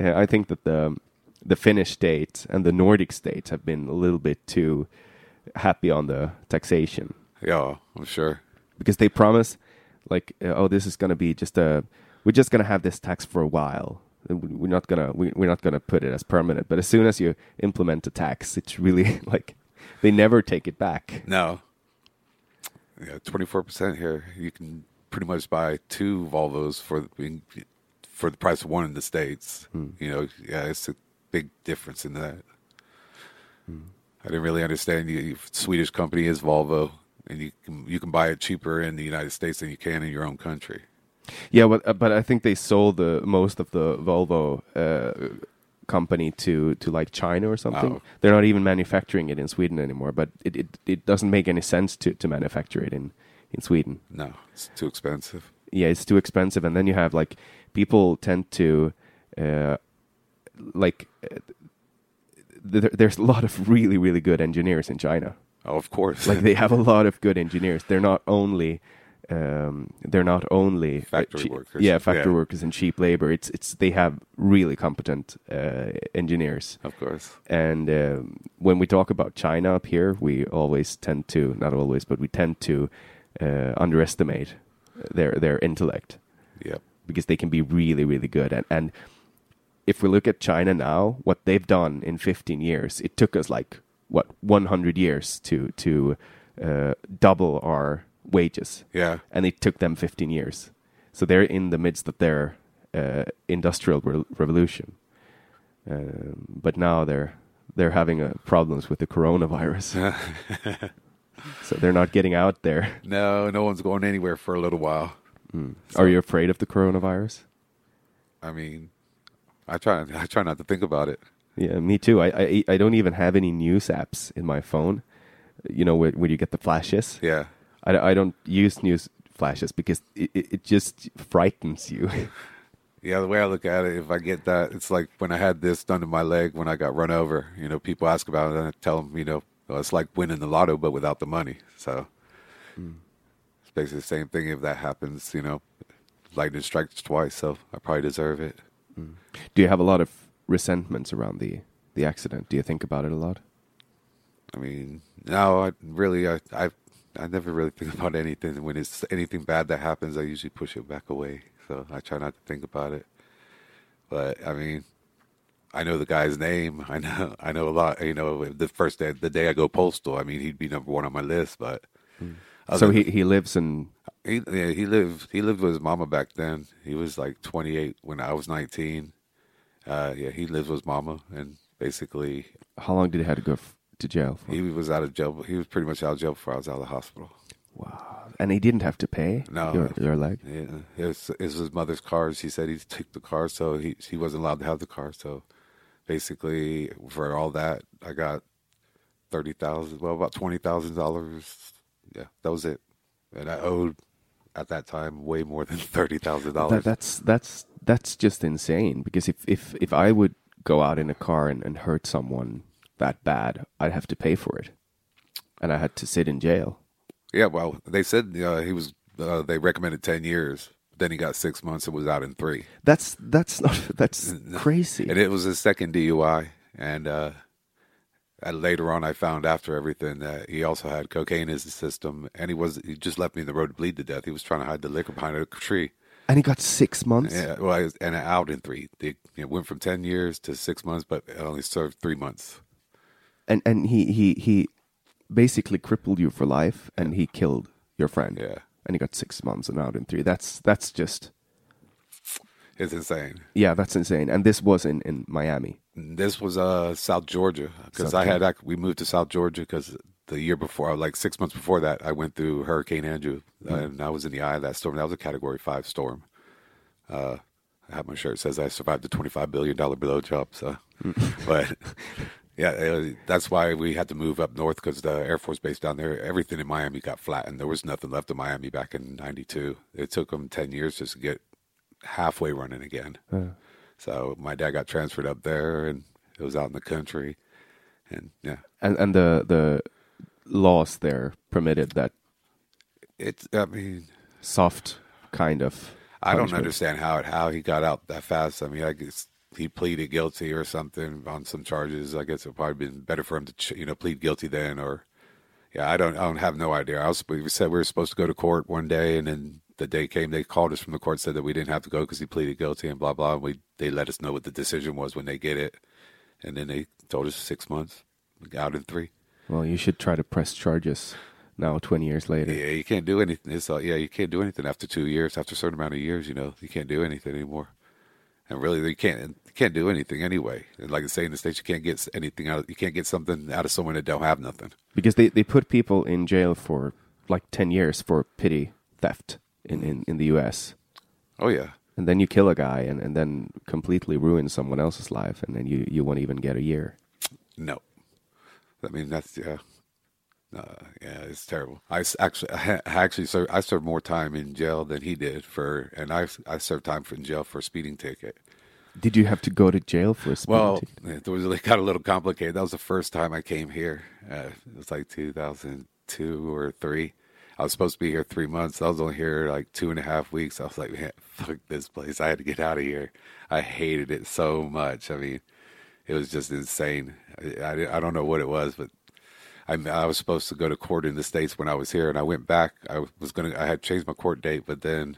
uh, I think that the the Finnish states and the Nordic states have been a little bit too happy on the taxation. Yeah, I'm sure because they promise like oh this is going to be just a we're just going to have this tax for a while. We're not going to we, we're not going to put it as permanent. But as soon as you implement a tax it's really <laughs> like they never take it back. No. Yeah 24% here you can pretty much buy two volvos for for the price of one in the states. Hmm. you know yeah it's a big difference in that. Hmm. i didn't really understand the swedish company is volvo and you can you can buy it cheaper in the United States than you can in your own country. Yeah, but uh, but I think they sold the most of the Volvo uh, company to to like China or something. Oh. They're not even manufacturing it in Sweden anymore. But it, it it doesn't make any sense to to manufacture it in in Sweden. No, it's too expensive. Yeah, it's too expensive, and then you have like people tend to uh, like. Uh, there's a lot of really really good engineers in China. Oh, of course. like they have a lot of good engineers. They're not only um, they're not only factory uh, workers. Yeah, factory yeah. workers and cheap labor. It's it's they have really competent uh, engineers. Of course. And um, when we talk about China up here, we always tend to not always, but we tend to uh, underestimate their their intellect. Yeah. Because they can be really really good and and if we look at China now, what they've done in 15 years, it took us like what 100 years to to uh, double our wages. Yeah, and it took them 15 years. So they're in the midst of their uh, industrial re revolution, um, but now they're they're having uh, problems with the coronavirus. <laughs> so they're not getting out there. No, no one's going anywhere for a little while. Mm. So, Are you afraid of the coronavirus? I mean, I try. I try not to think about it. Yeah, me too. I, I I don't even have any news apps in my phone. You know where, where you get the flashes. Yeah. I, I don't use news flashes because it, it just frightens you. <laughs> yeah, the way I look at it, if I get that, it's like when I had this done to my leg when I got run over. You know, people ask about it, and I tell them, you know, well, it's like winning the lotto but without the money. So mm. it's basically the same thing. If that happens, you know, lightning strikes twice, so I probably deserve it. Mm. Do you have a lot of resentments around the the accident? Do you think about it a lot? I mean, no, I really, I, I, I never really think <laughs> about anything. When it's anything bad that happens, I usually push it back away. So I try not to think about it. But I mean, I know the guy's name. <laughs> I know, I know a lot. You know, the first day, the day I go postal, I mean, he'd be number one on my list. But mm. so he he lives in. He yeah, he lived he lived with his mama back then. He was like 28 when I was 19 uh, yeah, he lives with mama, and basically, how long did he have to go f- to jail for? He was out of jail. He was pretty much out of jail before I was out of the hospital. Wow! And he didn't have to pay. No, your, your leg. Yeah, it was, it was his mother's car. She said he took the car, so he he wasn't allowed to have the car. So basically, for all that, I got thirty thousand. Well, about twenty thousand dollars. Yeah, that was it, and I owed at that time way more than <laughs> thirty thousand that, dollars. That's that's that's just insane. Because if if if I would go out in a car and, and hurt someone that bad, I'd have to pay for it, and I had to sit in jail. Yeah, well, they said uh, he was. Uh, they recommended ten years. Then he got six months and was out in three. That's that's not <laughs> that's crazy. And it was his second DUI, and uh, later on, I found after everything that he also had cocaine in his system, and he was he just left me in the road to bleed to death. He was trying to hide the liquor behind a tree. And he got six months. Yeah, well, I was, and out in three. They you know, went from ten years to six months, but I only served three months. And and he he he basically crippled you for life, and he killed your friend. Yeah, And he got six months and out in three. That's that's just it's insane. yeah, that's insane. And this was in in Miami. This was uh South Georgia because I had ac- we moved to South Georgia because the year before, like six months before that, I went through Hurricane Andrew and I was in the eye of that storm. That was a Category Five storm. Uh, I have my shirt says I survived the twenty five billion dollar blow job. So, <laughs> but yeah, that's why we had to move up north because the Air Force base down there, everything in Miami got flattened. There was nothing left of Miami back in '92. It took them ten years just to get halfway running again. So my dad got transferred up there, and it was out in the country, and yeah, And and the the laws there permitted that it's. I mean, soft kind of. I don't understand how it how he got out that fast. I mean, I guess he pleaded guilty or something on some charges. I guess it would probably been better for him to you know plead guilty then, or yeah, I don't I don't have no idea. I was we said we were supposed to go to court one day, and then the day came, they called us from the court, said that we didn't have to go because he pleaded guilty and blah blah. And we they let us know what the decision was when they get it, and then they told us six months, out in three. Well, you should try to press charges now, twenty years later. Yeah, you can't do anything. It's all, yeah, you can't do anything after two years. After a certain amount of years, you know, you can't do anything anymore. And really, you can't you can't do anything anyway. And like I say in the states, you can't get anything out. Of, you can't get something out of someone that don't have nothing. because they, they put people in jail for like 10 years for petty theft in, in, in the US. Oh yeah, And then you kill a guy and, and then completely ruin someone else's life, and then you, you won't even get a year. no. I mean that's yeah, uh, yeah, it's terrible. I actually <laughs> I actually served I served more time in jail than he did for, and I I served time in jail for a speeding ticket. Did you have to go to jail for a speeding Well, ticket? <laughs> it was it got a little complicated. That was the first time I came here. Uh, it was like 2002 or three. I was supposed to be here three months. I was only here like two and a half weeks. I was like, man, <laughs> fuck this place. I had to get out of here. I hated it so much. I mean, it was just insane. I, I, I don't know what it was, but I, I was supposed to go to court in the states when I was here, and I went back. I was gonna. I had changed my court date, but then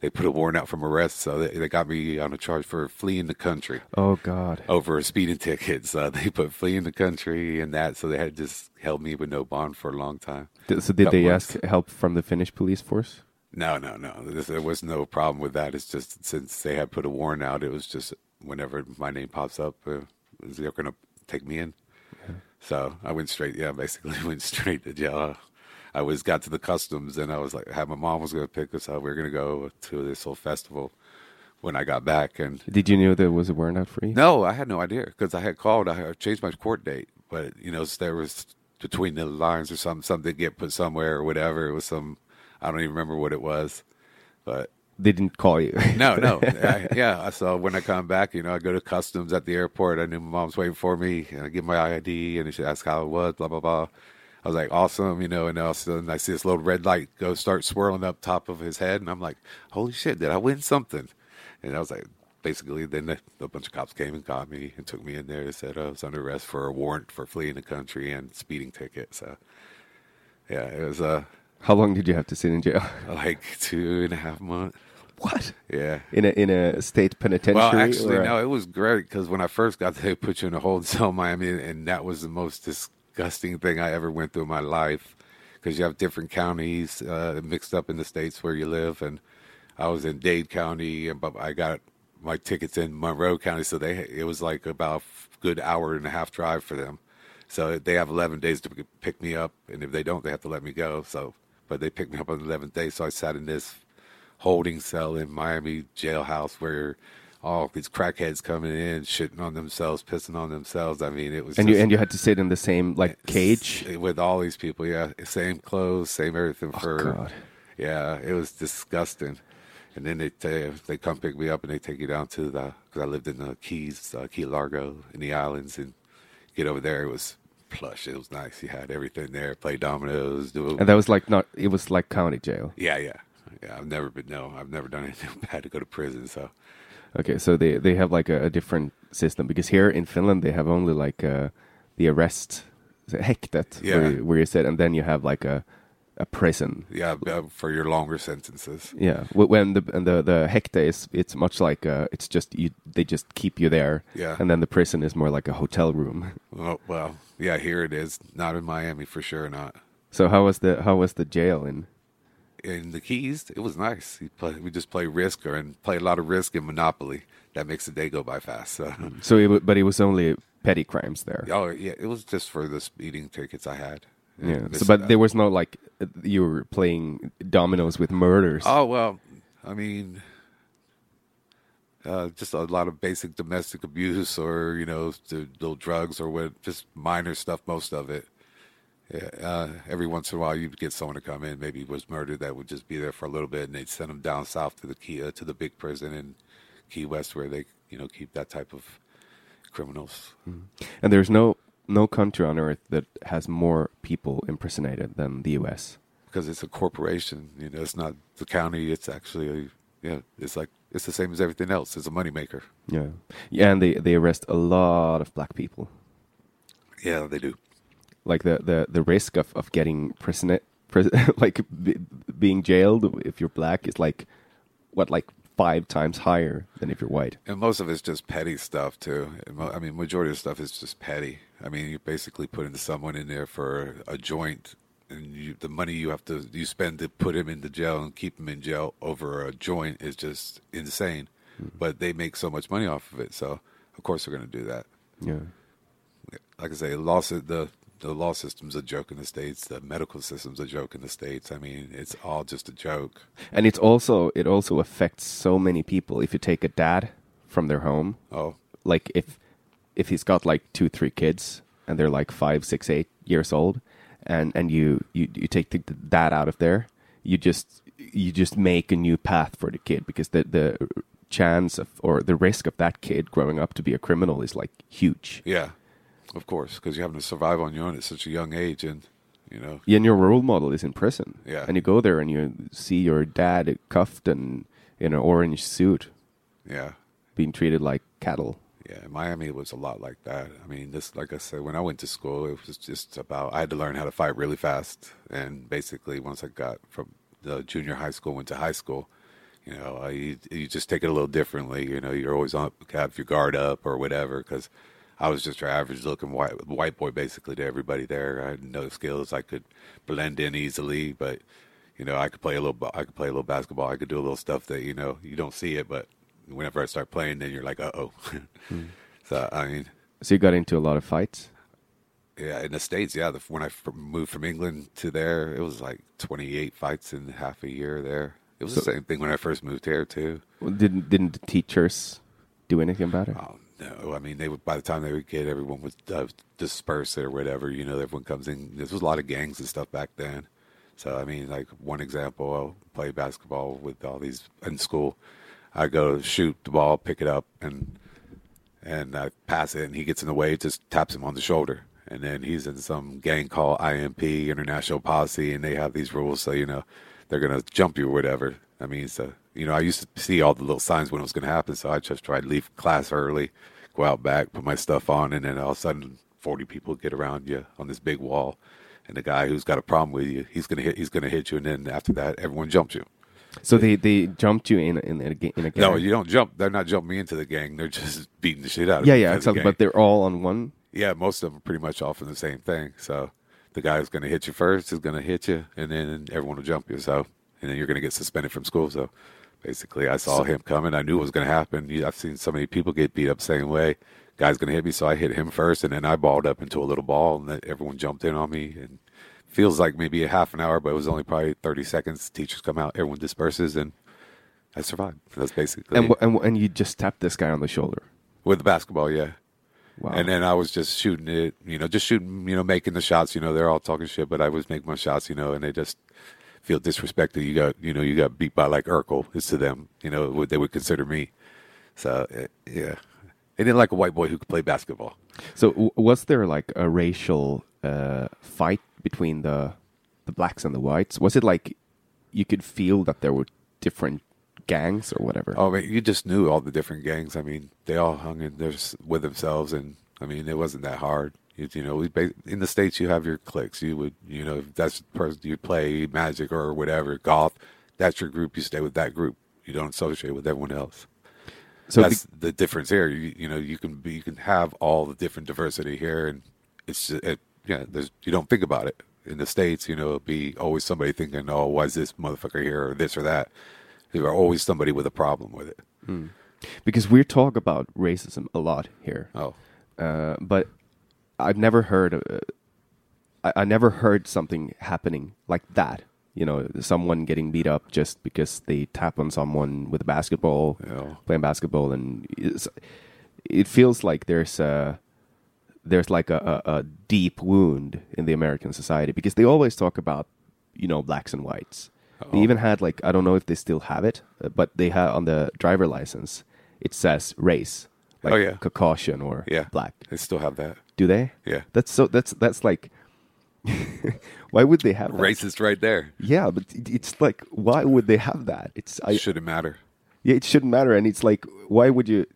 they put a warrant out from arrest, so they, they got me on a charge for fleeing the country Oh, God. over a speeding <laughs> ticket. So they put fleeing the country and that. So they had just held me with no bond for a long time. So, did they months. ask help from the Finnish police force? No, no, no. There was no problem with that. It's just since they had put a warrant out, it was just whenever my name pops up, uh, they're going to take me in. So I went straight. Yeah, basically <laughs> went straight to jail. I was got to the customs and I was like, had my mom was going to pick us up. We were going to go to this whole festival when I got back and Did you know there was a warrant out for you? No, I had no idea because I had called. I had changed my court date, but you know there was between the lines or something, something get put somewhere or whatever. It was some, I don't even remember what it was, but They didn't call you. <laughs> no, no, I, yeah. So when I come back, you know, I go to customs at the airport. I knew my mom's waiting for me, and I give my ID, and she asked how it was, blah blah blah. I was like, awesome, you know, and all of a sudden I see this little red light go start swirling up top of his head, and I'm like, holy shit, did I win something? And I was like, basically, then a, a bunch of cops came and got me and took me in there and said I was under arrest for a warrant for fleeing the country and speeding ticket. So, yeah, it was uh, How long did you have to sit in jail? <laughs> like two and a half months. <laughs> What? Yeah. In a in a state penitentiary? Well, actually, no, it was great because when I first got there, they put you in a holding <laughs> cell Miami, and that was the most disgusting thing I ever went through in my life because you have different counties uh, mixed up in the states where you live, and I was in Dade County, and but I got my tickets in Monroe County, so they it was like about a good hour and a half drive for them. So they have 11 days to pick me up, and if they don't, they have to let me go. So, but they picked me up on the 11th day, so I sat in this holding cell in Miami jailhouse where all these crackheads coming in, shitting on themselves, pissing on themselves. I mean, it was and you and you had to sit in the same like cage. with all these people. Yeah, same clothes, same everything for. Oh, God. Yeah, it was disgusting. And then they t- they come pick me up and they take you down to the because I lived in the Keys, uh, Key Largo, in the islands, and get over there. It was plush. It was nice. You had everything there. Play dominoes. Do And that was like not. It was like county jail. yeah, yeah. I've never been. No, I've never done anything <laughs> bad to go to prison. So Okay, so they they have like a, a different system because here in Finland they have only like uh, the arrest the häktet Yeah. where, you- where you sit, and then you have like a a prison. Yeah, uh, for your longer sentences. Yeah, when the and the the häkte is it's much like uh, it's just you they just keep you there. Yeah. and then the prison is more like a hotel room. Well, <laughs> well, yeah, here it is. Not in Miami for sure. Not So how was the how was the jail in? In the Keys. It was nice. We play, we just play Risk or and play a lot of Risk and Monopoly. That makes the day go by fast. So. So it, but it was only petty crimes there. Oh yeah, it was just for the speeding tickets I had. Yeah. So, but there was no like you were playing dominoes with murders. Oh well, I mean, uh, just a lot of basic domestic abuse, or you know, the little drugs, or what, just minor stuff. Most of it. Yeah, uh, every once in a while, you'd get someone to come in, maybe was murdered, that would just be there for a little bit, and they'd send them down south to the key uh, to the big prison in Key West, where they, you know, keep that type of criminals. And there's no no country on earth that has more people impersonated than the U.S. because it's a corporation. You know, it's not the county. It's actually, a, yeah, it's like it's the same as everything else. It's a moneymaker. Yeah, yeah, and they they arrest a lot of black people. Yeah, they do. Like the the the risk of of getting prison, pris <laughs> like be, being jailed if you're black is like what like five times higher than if you're white. And most of it's just petty stuff too. I mean, majority of stuff is just petty. I mean, you're basically putting someone in there for a joint, and you, the money you have to you spend to put him into jail and keep him in jail over a joint is just insane. Hmm. But they make so much money off of it, so of course they're going to do that. Yeah. Like I say, law sy- the the law system's a joke in the states. The medical system's a joke in the states. I mean, it's all just a joke. And it's also it also affects so many people. If you take a dad from their home, Oh, like if if he's got like two three kids and they're like five six eight years old, and and you you you take the, dad out of there, you just you just make a new path for the kid because the the chance of or the risk of that kid growing up to be a criminal is like huge. yeah, of course, because you're having to survive on your own at such a young age, and you know, Yeah, and your role model is in prison. Yeah. And you go there and you see your dad cuffed and in an orange suit yeah. being treated like cattle. Yeah, Miami was a lot like that. I mean, this, like I said, when I went to school, it was just about I had to learn how to fight really fast. And basically, once I got from the junior high school, went to high school, you know, you, you just take it a little differently. You know, you're always on have your guard up or whatever. Because I was just your average looking white white boy, basically to everybody there. I had no skills. I could blend in easily, but you know, I could play a little. I could play a little basketball. I could do a little stuff that you know you don't see it, but whenever I start playing, then you're like, uh oh. <laughs> So I mean, So you got into a lot of fights. yeah, in the states, yeah. The, when I f- moved from England to there, it was like 28 fights in half a year there. It was the same thing when I first moved here too. Well, Didn't didn't the teachers do anything about it? Oh no! I mean, they would by the time they would get everyone would uh, disperse or whatever. You know, everyone comes in. There was a lot of gangs and stuff back then. So I mean, like one example, I'll play basketball with all these in school. I go shoot the ball, pick it up, and and I pass it, and he gets in the way, just taps him on the shoulder, and then he's in some gang called IMP, International Policy, and they have these rules, so you know they're gonna jump you or whatever. I mean, so you know, I used to see all the little signs when it was gonna happen, so I just tried to leave class early, go out back, put my stuff on, and then all of a sudden, forty people get around you on this big wall, and the guy who's got a problem with you, he's gonna hit, he's gonna hit you, and then after that, everyone jumps you. So they, they jumped you in in, in a, in a gang. No, you don't jump. They're not jumping me into the gang. They're just <laughs> beating the shit out of Yeah, me yeah, the exactly. gang. But they're all on one. Yeah, most of them are pretty much off in the same thing. So the guy who's going to hit you first is going to hit you, and then everyone will jump you. So and then you're going to get suspended from school. So basically, I saw him coming. I knew it was going to happen. I've seen so many people get beat up the same way. Guy's going to hit me, so I hit him first, and then I balled up into a little ball, and then everyone jumped in on me. And feels like maybe a half an hour, but it was only probably 30 seconds. Teachers come out, everyone disperses, and I survived. That's basically And, and and you just tapped this guy on the shoulder. with the basketball. Yeah. Wow. And then I was just shooting it, you know, just shooting, you know, making the shots. You know, they're all talking shit, but I was making my shots, you know, and they just feel disrespected. You got, you know, you got beat by like Urkel. It's to them, you know, what they would consider me. So eh, yeah, they didn't like a white boy who could play basketball. So was there like a racial uh, fight between the the blacks and the whites? Was it like you could feel that there were different gangs or whatever? Oh, man, you just knew all the different gangs. I mean, they all hung in there with themselves, and I mean, it wasn't that hard. You, you know, in the states you have your cliques. You would, you know, if that's the person you play magic or whatever, golf. That's your group. You stay with that group. You don't associate with everyone else. So that's the difference here. You, you know, you can be, you can have all the different diversity here, and it's just, it, yeah. There's you don't think about it in the states. You know, it'll be always somebody thinking, oh, why is this motherfucker here or this or that. There are always somebody with a problem with it. because we talk about racism a lot here, Oh, uh, but I've never heard. Uh, I, I never heard something happening like that. You know, someone getting beat up just because they tap on someone with a basketball, Yeah. playing basketball, and it's, it feels like there's a there's like a, a, a deep wound in the American society because they always talk about you know blacks and whites. They even had like I don't know if they still have it, uh, but they have on the driver license it says race, like Oh, yeah. Caucasian or yeah. black. They still have that. Do they? Yeah. That's so. That's that's like. <laughs> why would they have that? Racist right there. Yeah, but it's like why would they have that? It's I, Shouldn't matter. yeah, it shouldn't matter, and it's like why would you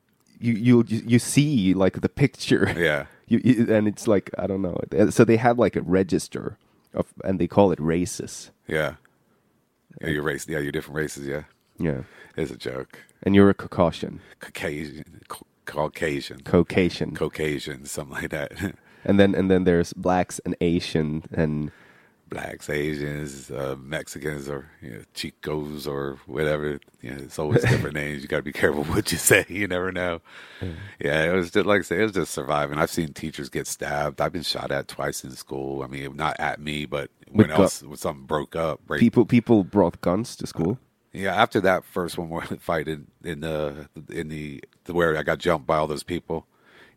you you you see like the picture <laughs> Yeah. you, you and it's like I don't know. So they have like a register of and they call it races. Yeah. Yeah, you're race. Yeah, you're different races. Yeah, Yeah, it's a joke. and you're a Caucasian, Caucasian, Ca- Caucasian, Caucasian, Caucasian, something like that. <laughs> and then and then there's blacks and Asian and Blacks, Asians, uh, Mexicans, or you know, Chicos, or whatever. You know, it's always <laughs> different names. You got to be careful <laughs> what you say. You never know. Yeah, it was just like I say, it was just surviving. I've seen teachers get stabbed. I've been shot at twice in school. I mean, not at me, but when With gu- else when something broke up. Break, people people brought guns to school. Yeah, after that first one where fight in, in the in the where I got jumped by all those people,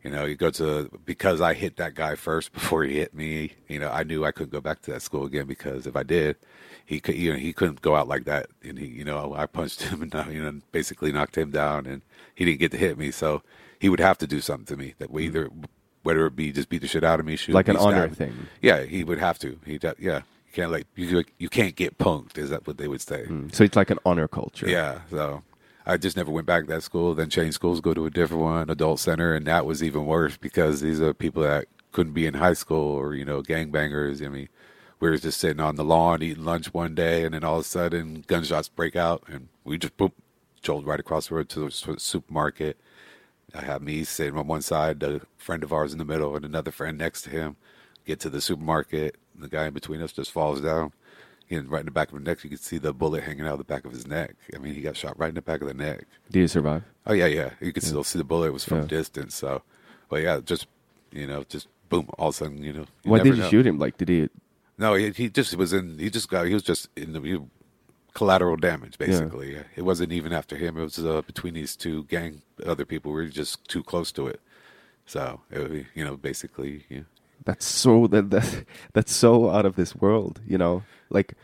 you know, you go to because I hit that guy first before he hit me. You know, I knew I couldn't go back to that school again because if I did, he could you know he couldn't go out like that. And he you know I punched him <laughs> and you know basically knocked him down and he didn't get to hit me, so he would have to do something to me that way hmm. either whether it be just beat the shit out of me, shoot Like an honor me. thing. Yeah, he would have to. He yeah. You can't like you you can't get punked. Is that what they would say? Hmm. So it's like an honor culture. Yeah, so I just never went back to that school. Then changed schools, go to a different one, adult center, and that was even worse because these are people that couldn't be in high school or you know gangbangers. I mean, we were just sitting on the lawn eating lunch one day, and then all of a sudden gunshots break out, and we just boop, jolt right across the road to the supermarket. I have me sitting on one side, a friend of ours in the middle, and another friend next to him. Get to the supermarket, the guy in between us just falls down. And right in the back of his neck, you can see the bullet hanging out of the back of his neck. I mean, he got shot right in the back of the neck. Did he survive? Oh yeah, yeah. You could still see the bullet. It was from Yeah. distance. So, but yeah, just you know, just boom. All of a sudden, you know. you Why did you know. shoot him? Like, did he? No, he, he just was in. He just got. He was just in the he, collateral damage, basically. It wasn't even after him. It was uh, between these two gang other people. We were just too close to it. So it would be, you know, basically, yeah. That's so that, that <laughs> that's so out of this world. You know, like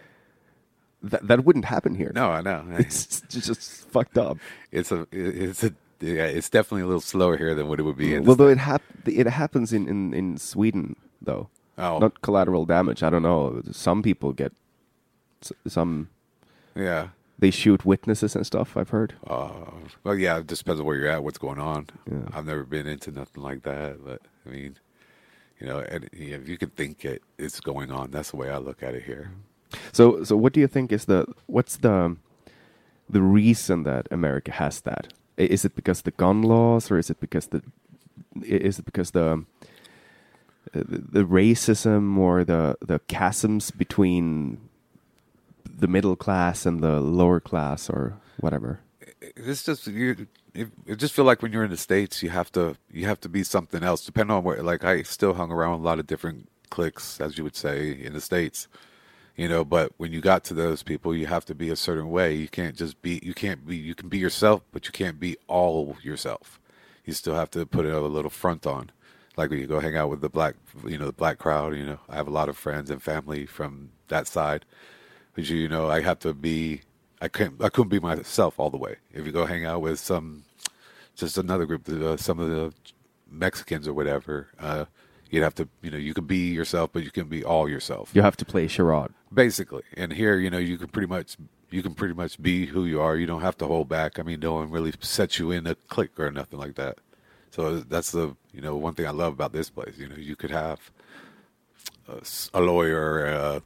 that that wouldn't happen here. No, I know. <laughs> it's just, fucked up. It's a. It's a. Yeah, it's definitely a little slower here than what it would be. In Well, though it hap- it happens in, in, in Sweden though. Oh. Not collateral damage. I don't know. Some people get s- some. yeah. They shoot witnesses and stuff. I've heard. Uh, well, yeah, it just depends on where you're at, what's going on. Yeah. I've never been into nothing like that, but I mean, you know, and, if you can think it, it's going on. That's the way I look at it here. So so what do you think is the what's the the reason that America has that? Is it because of the gun laws, or is it because the is it because the uh, the the racism or the the chasms between the middle class and the lower class or whatever? It's just you. It just feel like when you're in the states, you have to you have to be something else. Depending on where, like I still hung around a lot of different cliques, as you would say in the states. You know, but when you got to those people, you have to be a certain way. You can't just be. You can't be. You can be yourself, but you can't be all yourself. You still have to put a little front on. Like when you go hang out with the black, you know, the black crowd. You know, I have a lot of friends and family from that side. But you, know, I have to be. I can't I couldn't be myself all the way. If you go hang out with some, just another group, uh, some of the Mexicans or whatever, uh, you'd have to. You know, you can be yourself, but you can be all yourself You have to play charade. basically. And here, you know, you can pretty much you can pretty much be who you are. You don't have to hold back. I mean, no one really sets you in a clique or nothing like that. So that's the you know one thing I love about this place. You know, you could have a lawyer, uh,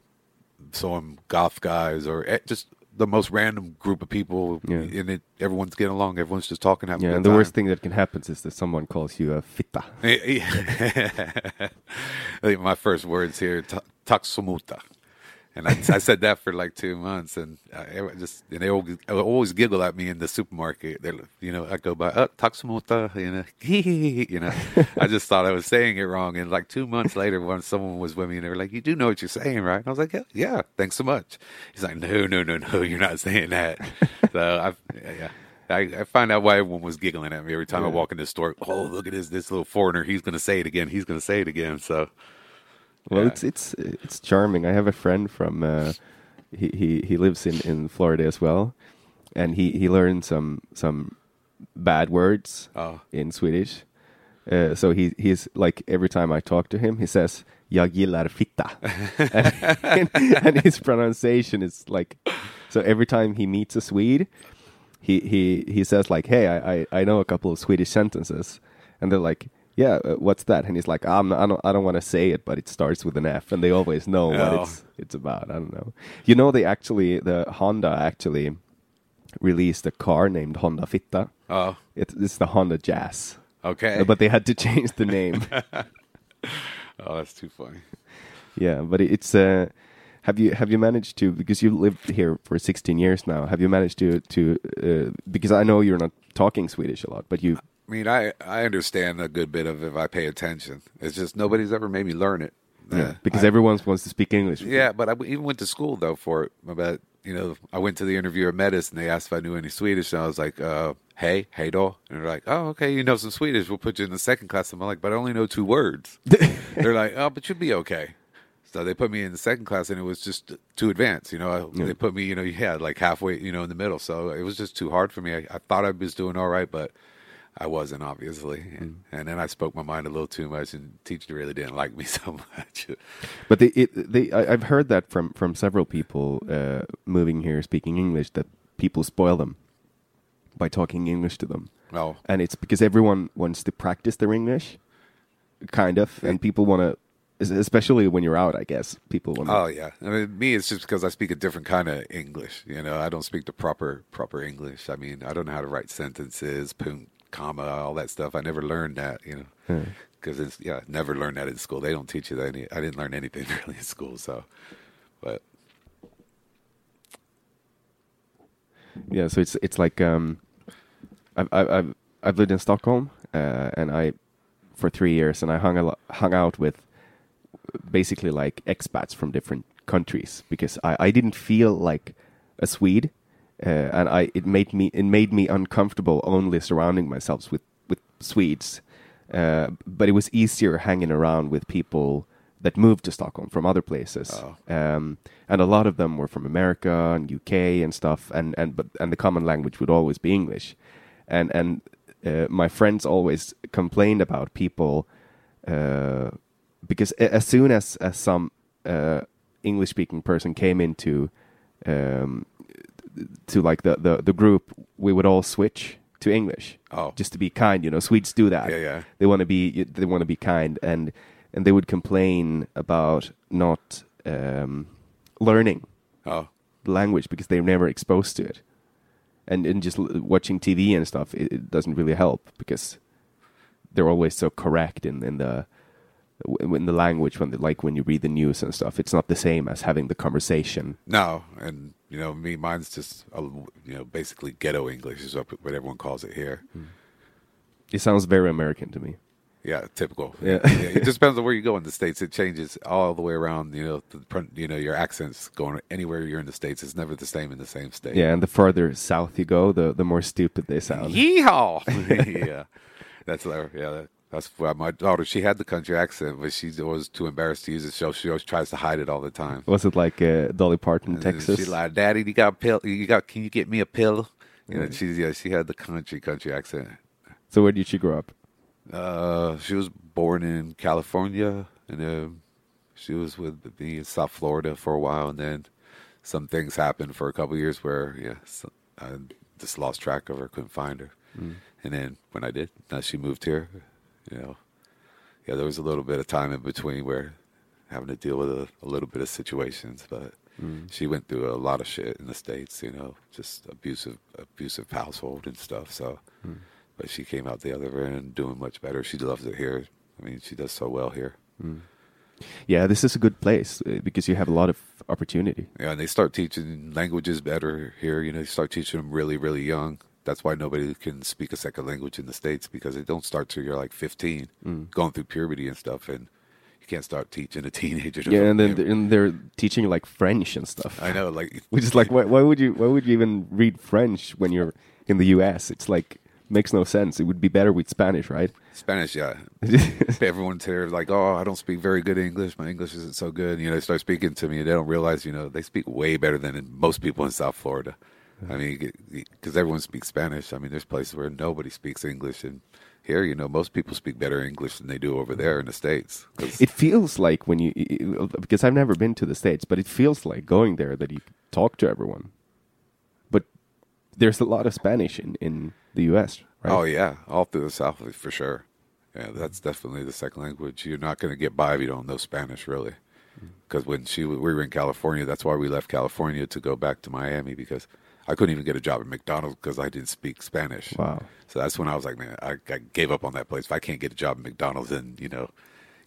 some goth guys, or eh, just the most random group of people, Yeah. and it, everyone's getting along. Everyone's just talking, having Yeah, and the worst thing that can happen is that someone calls you a fitta. <laughs> I think my first words here, ta- taksumuta. And I, I said that for like two months, and uh, I I just and they always, always giggle at me in the supermarket. They're, you know, I go by, oh, taksumuta, you know, <laughs> you know. I just thought I was saying it wrong, and like two months later, when someone was with me, and they were like, "You do know what you're saying, right?" And I was like, "Yeah, yeah, thanks so much." He's like, "No, no, no, no, you're not saying that." so I, yeah. I, I find out why everyone was giggling at me every time I walk in the store. Oh, look at this this little foreigner. He's going to say it again. He's going to say it again. So, Well, Yeah. it's it's it's charming. I have a friend from uh, he, he he lives in in Florida as well, and he he learned some some bad words Oh. in Swedish. Uh, so he he's like every time I talk to him, he says "Jag gillar fitta," and, <laughs> <laughs> and his pronunciation is like so. Every time he meets a Swede, he he he says like, "Hey, I I, I know a couple of Swedish sentences," and they're like. Yeah, uh, what's that? And he's like, I'm not, I don't, I don't want to say it, but it starts with an F, and they always know what Oh. it's it's about. I don't know. You know, they actually, the Honda actually released a car named Honda Fitta. oh, It, it's the Honda Jazz, okay. but they had to <laughs> change the name. <laughs> oh, that's too funny. yeah, but it- it's uh, have you have you managed to because you've lived here for 16 years now? Have you managed to to uh, because I know you're not talking Swedish a lot, but you I mean, I I understand a good bit of if I pay attention. It's just nobody's ever made me learn it. Uh, because I- everyone wants to speak English. Yeah, but I even went to school though for it. But you know, I went to the interview at Medis and they asked if I knew any Swedish, and I was like, uh, "Hey, hey då," and they're like, "Oh, okay, you know some Swedish. We'll put you in the second class." And I'm like, "But I only know two words." <laughs> they're like, "Oh, but you'll be okay." So they put me in the second class, and it was just too advanced. You know, I, they put me, you know, yeah, like halfway, you know, in the middle. So it was just too hard for me. I, I thought I was doing all right, but I wasn't obviously. And, and then I spoke my mind a little too much, and teacher really didn't like me <laughs> so much. But they, it, they, I, I've heard that from from several people uh, moving here speaking English that people spoil them by talking English to them, oh, and it's because everyone wants to practice their English, kind of, and people want to, especially when you're out. I guess people want. Oh yeah, I mean, me it's just because I speak a different kind of English. You know, I don't speak the proper proper English. I mean, I don't know how to write sentences, punt, comma, all that stuff. I never learned that. You know, because it's yeah, never learned that in school. They don't teach you that. Any, I didn't learn anything <laughs> really in school. So, but Yeah, so it's it's like um, I've I've I've, I've lived in Stockholm, uh, and I for three years, and I hung a lo- hung out with basically like expats from different countries because I, I didn't feel like a Swede, uh, and I it made me it made me uncomfortable only surrounding myself with with Swedes, uh, but it was easier hanging around with people that moved to Stockholm from other places, um, and a lot of them were from America and UK and stuff, and and but and the common language would always be English, and and uh, my friends always complained about people uh, because as soon as, as some uh, English speaking person came into um, to like the, the, the group, we would all switch to English. Oh. just to be kind. You know, Swedes do that. Yeah, yeah. They want to be they want to be kind, and and they would complain about not um, learning oh the language because they're never exposed to it, and and just l- watching TV and stuff, it, it doesn't really help because they're always so correct in in the in the language when they, like when you read the news and stuff. It's not the same as having the conversation. no, and you know, me, mine's just uh, you know basically ghetto English is what what everyone calls it here. It sounds very American to me. Yeah, typical. Yeah. it just depends on where you go in the states. It changes all the way around. You know, the, you know your accents going anywhere you're in the states. It's never the same in the same state. Yeah, and the further south you go, the the more stupid they sound. Yeehaw! <laughs> <laughs> yeah, that's yeah. That, that's why my daughter. She had the country accent, but she's always too embarrassed to use it. So she always tries to hide it all the time. Was it like uh, Dolly Parton, And Texas? She's like, "Daddy, you got a pill? You got? Can you get me a pill?" You know, she's yeah. She had the country country accent. so where did she grow up? Uh, she was born in California, and then she was with me in South Florida for a while, and then some things happened for a couple of years where yeah, so, I just lost track of her, couldn't find her, and then when I did, now she moved here. You know, yeah, there was a little bit of time in between where having to deal with a, a little bit of situations, but Mm. she went through a lot of shit in the states. You know, just abusive, abusive household and stuff. So, Mm. but she came out the other end and doing much better. She loves it here. I mean, she does so well here. Yeah, this is a good place uh, because you have a lot of opportunity. Yeah, and they start teaching languages better here. You know, they start teaching them really, really young. That's why nobody can speak a second language in the states because they don't start till you're like 15, Mm. going through puberty and stuff, and you can't start teaching a teenager. Yeah, and then <laughs> they're, and they're teaching like French and stuff. I know, like <laughs> Which is like, why, why would you? Why would you even read French when you're in the U.S.? It's like makes no sense. It would be better with Spanish, right? Spanish. Yeah, <laughs> everyone's here like, oh, I don't speak very good English. My English isn't so good. You know, they start speaking to me, and they don't realize, you know, they speak way better than most people in South Florida. I mean, because everyone speaks Spanish. I mean, there's places where nobody speaks English, and here, you know, most people speak better English than they do over there in the states. 'Cause- It feels like when you because I've never been to the states, but it feels like going there that you talk to everyone. But there's a lot of Spanish in in the U.S. Right? Oh yeah, all through the South for sure. Yeah, that's definitely the second language. You're not going to get by if you don't know Spanish, really. Mm. Because when she we were in California, that's why we left California to go back to Miami because I couldn't even get a job at McDonald's because I didn't speak Spanish. Wow. So that's when I was like, man, I, I gave up on that place. If I can't get a job at McDonald's, then you know,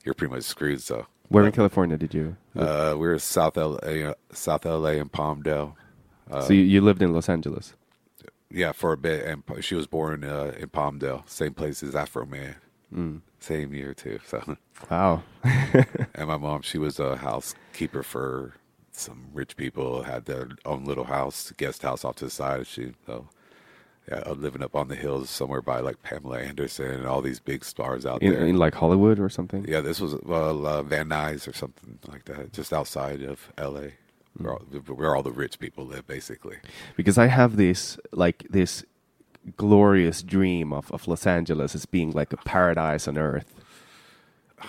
you're pretty much screwed. So Where in California did you? uh, we were South LA, uh, South LA and Palmdale. so you, you lived in Los Angeles. Yeah, for a bit, and she was born uh, in Palmdale, same place as Afroman, Mm. same year too. So. Wow. <laughs> <laughs> And my mom, she was a housekeeper for some rich people, had their own little house, guest house off to the side. She, so, yeah, uh, living up on the hills somewhere by like Pamela Anderson and all these big stars out in, there. in like Hollywood or something. yeah, this was well, uh, Van Nuys or something like that, just outside of L.A., where all, where all the rich people live, basically. because I have this like this glorious dream of, of Los Angeles as being like a paradise on earth. <sighs>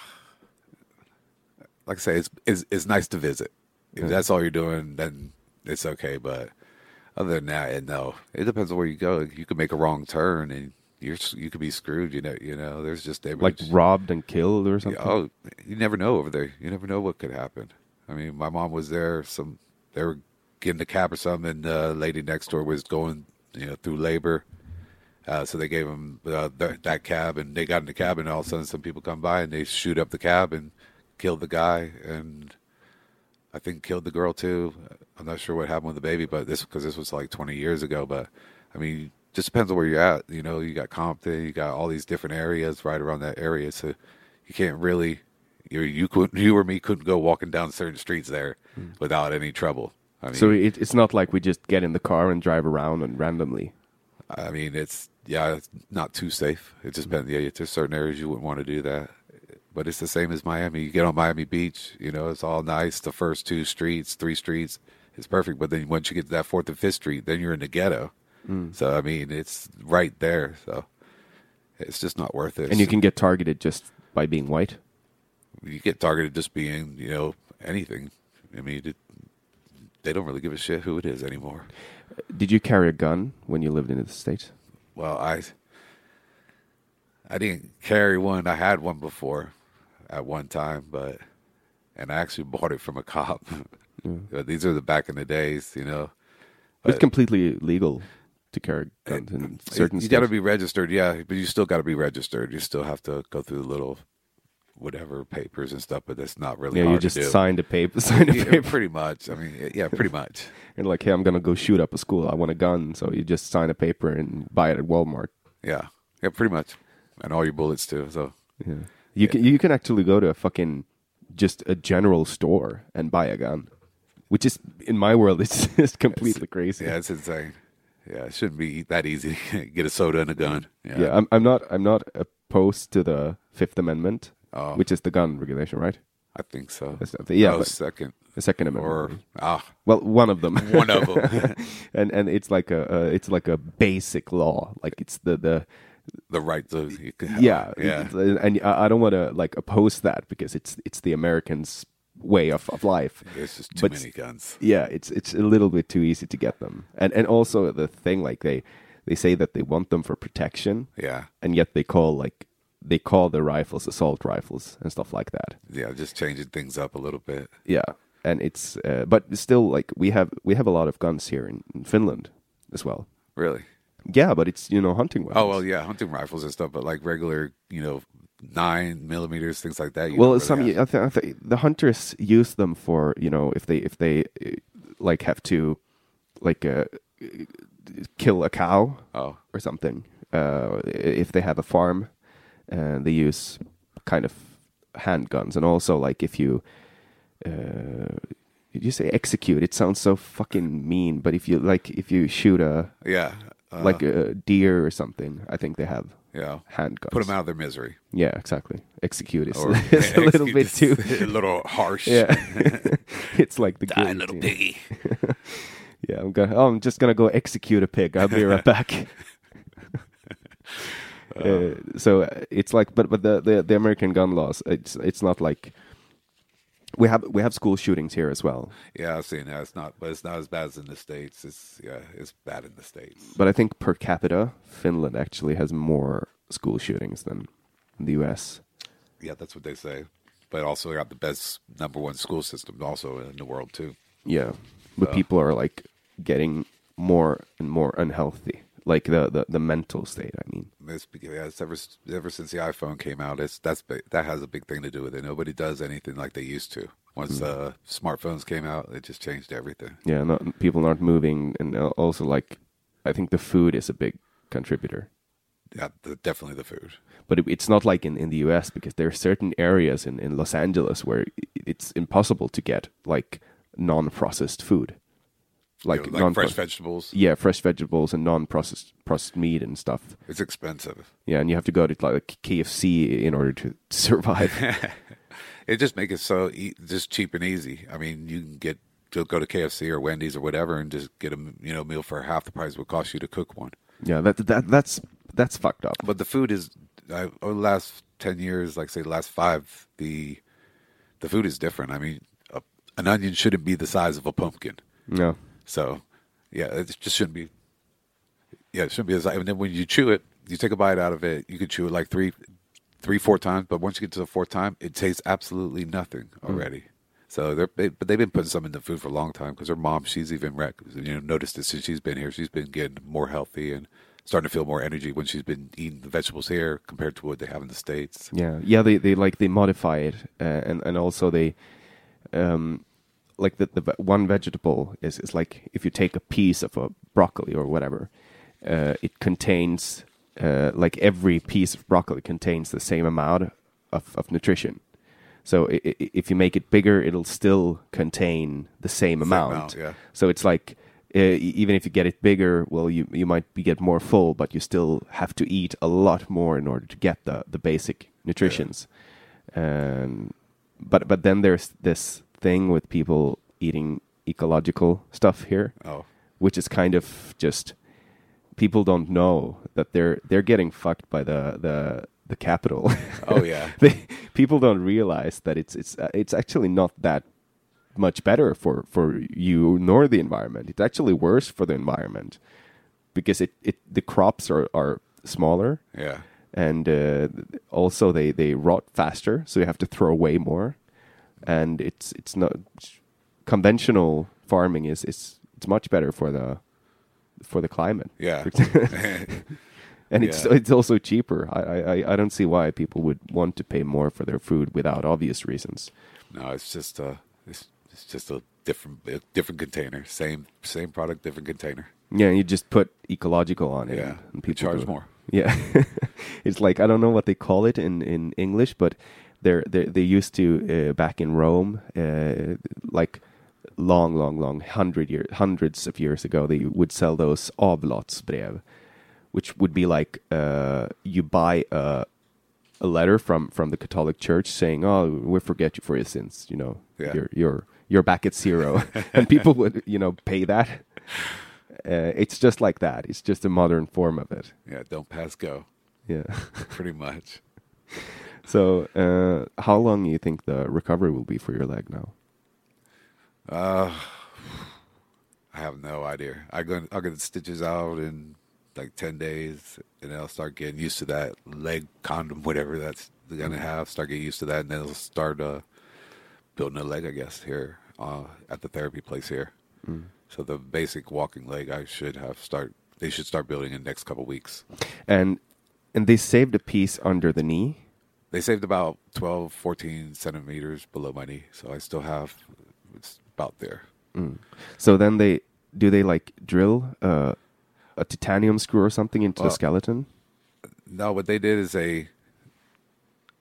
Like I say, it's it's, it's nice to visit. If that's all you're doing, then it's okay. But other than that, and no, it depends on where you go. You could make a wrong turn and you're you could be screwed. You know, you know. There's just Like robbed and killed or something. Oh, you never know over there. You never know what could happen. I mean, my mom was there. Some they were getting a cab or something, and the lady next door was going, you know, through labor. Uh, so they gave them uh, th- that cab, and they got in the cab, and all of a sudden, some people come by and they shoot up the cab and killed the guy, and I think killed the girl too. I'm not sure what happened with the baby, but this because this was like 20 years ago. But I mean, just depends on where you're at. You know, you got Compton, you got all these different areas right around that area, so you can't really you you couldn't you or me couldn't go walking down certain streets there hmm. without any trouble. I mean, So it, it's not like we just get in the car and drive around and randomly. I mean, it's yeah, it's not too safe. It just hmm. depends. Yeah, there's certain areas you wouldn't want to do that, but it's the same as Miami. You get on Miami Beach, you know, it's all nice. The first two streets, three streets, it's perfect. But then once you get to that fourth and fifth street, then you're in the ghetto. Mm. So I mean, it's right there. So it's just not worth it. And you can get targeted just by being white. you get targeted just being, you know, anything. I mean, it, they don't really give a shit who it is anymore. Did you carry a gun when you lived in the States? Well, I I didn't carry one. I had one before at one time, but and I actually <laughs> bought it from a cop. <laughs> But These are the back in the days, you know. it's completely legal to carry guns in certain you got to be registered, yeah, but you still got to be registered. You still have to go through the little whatever papers and stuff, but that's not really yeah, you just signed a paper, signed a Yeah, paper. pretty much. I mean, yeah, pretty much. <laughs> And like, hey, I'm gonna go shoot up a school. I want a gun, so you just sign a paper and buy it at Walmart. Yeah, yeah, pretty much, and all your bullets too. So Yeah, you can you can actually go to a fucking just a general store and buy a gun, which is in my world <laughs> it's just completely crazy. yeah, it's insane. Yeah, it shouldn't be that easy to <laughs> get a soda and a gun. Yeah, Yeah, I'm I'm not I'm not opposed to the Fifth Amendment, Oh. which is the gun regulation, right? I think so. The- yeah, oh, but- second The Second Amendment. or ah, well, one of them. <laughs> one of them. and and it's like a uh, it's like a basic law. Like it's the the the right to you can have- yeah yeah. and I don't want to like oppose that because it's it's the Americans' way of, of life. There's just too but- many guns. Yeah, it's it's a little bit too easy to get them, and and also the thing like they they say that they want them for protection, Yeah, and yet they call like they call the rifles assault rifles and stuff like that. yeah, just changing things up a little bit. Yeah, and it's uh, but still like we have we have a lot of guns here in, in Finland as well. Really? Yeah, but it's you know hunting weapons. Oh well, yeah, hunting rifles and stuff, but like regular, you know, nine millimeters, things like that. You well, don't some really I th- I th- the hunters use them for you know if they if they like have to like uh, kill a cow oh, or something. Uh, if they have a farm, uh, they use kind of handguns, and also like if you, uh, did you say execute? It sounds so fucking mean, but if you like, if you shoot a yeah, uh, like a deer or something, I think they have yeah, handguns. put them out of their misery. Yeah, exactly. Execute is, <laughs> is a little <laughs> bit too. <laughs> a little harsh. Yeah, it's like the guillotine. little piggy. Yeah, I'm gonna. Oh, I'm just gonna go execute a pig. I'll be right back. uh, so uh, it's like, but but the, the the American gun laws, it's it's not like we have we have school shootings here as well. Yeah, I've seen that. It's not, but it's not as bad as in the states. It's yeah, it's bad in the states. But I think per capita, Finland actually has more school shootings than the U.S. Yeah, that's what they say. But also, got the best number one school system also in the world too. Yeah, but people are like getting more and more unhealthy, like the the, the mental state. I mean, It's, yeah, it's ever ever since the iPhone came out, it's that's that has a big thing to do with it. Nobody does anything like they used to. Once uh, smartphones came out, it just changed everything. yeah, not, people aren't moving, and also like I think the food is a big contributor. Yeah, the, definitely the food. But it, it's not like in, in the US because there are certain areas in, in Los Angeles where it's impossible to get like non processed food, like, You know, like non fresh vegetables. Yeah, fresh vegetables and non processed processed meat and stuff. It's expensive. Yeah, and you have to go to like KFC in order to <laughs> survive. <laughs> It just makes it so e- just cheap and easy. I mean, you can get to go to KFC or Wendy's or whatever and just get a you know meal for half the price it would cost you to cook one. yeah, that that that's that's fucked up. But the food is I, over the last ten years, like say the last five, the the food is different. I mean, a, an onion shouldn't be the size of a pumpkin. No. So, yeah, it just shouldn't be. Yeah, it shouldn't be as. And then when you chew it, you take a bite out of it. You could chew it like three, three, four times. But once you get to the fourth time, it tastes absolutely nothing already. So they're, they, but they've been putting some in the food for a long time because her mom, she's even rec- you know noticed it since she's been here. She's been getting more healthy and starting to feel more energy when she's been eating the vegetables here compared to what they have in the states. Yeah, yeah. They they like they modify it, uh, and and also they, um, like the the one vegetable is is like if you take a piece of a broccoli or whatever, uh, it contains uh, like every piece of broccoli contains the same amount of of nutrition. So i- i- if you make it bigger, it'll still contain the same amount. amount, yeah. So it's like uh, even if you get it bigger, well, you you might be get more full, but you still have to eat a lot more in order to get the the basic nutritions. And but but then there's this thing with people eating ecological stuff here, Oh, which is kind of just people don't know that they're they're getting fucked by the the the capital. Oh, <laughs> yeah. they, people don't realize that it's it's uh, it's actually not that much better for for you nor the environment. It's actually worse for the environment because it, it the crops are are smaller yeah. and uh, also they they rot faster, so you have to throw away more. And it's it's not conventional farming is is it's much better for the for the climate. Yeah. <laughs> and it's Yeah. it's also cheaper. I, I I don't see why people would want to pay more for their food without obvious reasons. No, it's just a it's, it's just a different a different container. Same same product, different container. Yeah, you just put ecological on it. Yeah, and, and you people charge more. Yeah, <laughs> it's like I don't know what they call it in in English, but they're they they used to uh, back in Rome, uh, like long, long, long hundred years, hundreds of years ago, they would sell those avlatsbrev, which would be like uh, you buy a a letter from from the Catholic Church saying, "Oh, we forget you for your sins," you know, Yeah. you're you're you're back at zero, <laughs> <laughs> and people would you know pay that. Uh, it's just like that. It's just a modern form of it. Yeah, don't pass go. Yeah. <laughs> Pretty much. So, uh, how long do you think the recovery will be for your leg now? Uh, I have no idea. I go I get the stitches out in like ten days, and then I'll start getting used to that leg condom, whatever that's gonna have. Start getting used to that, and then I'll start uh, building a leg, I guess, here uh, at the therapy place here. So the basic walking leg, I should have start. They should start building in the next couple weeks. And and they saved a piece under the knee. They saved about 12, 14 centimeters below my knee, so I still have it's about there. So then they do they like drill uh, a titanium screw or something into the skeleton? No, what they did is they.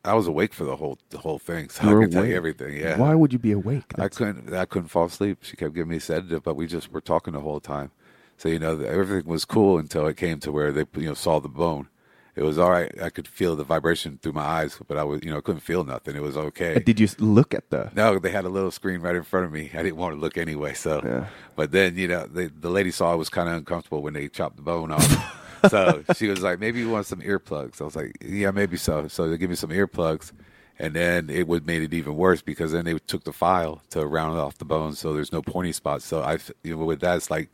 I was awake for the whole the whole thing, so You I could tell you everything. Yeah, Why would you be awake? I couldn't. I couldn't fall asleep. She kept giving me sedative, but we just were talking the whole time. So you know, everything was cool until it came to where they you know saw the bone. It was all right. I could feel the vibration through my eyes, but I was you know couldn't feel nothing. It was okay. Did you look at the? No, they had a little screen right in front of me. I didn't want to look anyway. So, Yeah. but then you know, they, the lady saw I was kind of uncomfortable when they chopped the bone off. <laughs> so she was like, "Maybe you want some earplugs." I was like, "Yeah, maybe so." So they give me some earplugs, and then it would made it even worse because then they took the file to round off the bone, so there's no pointy spots. So I, you know, with that, it's like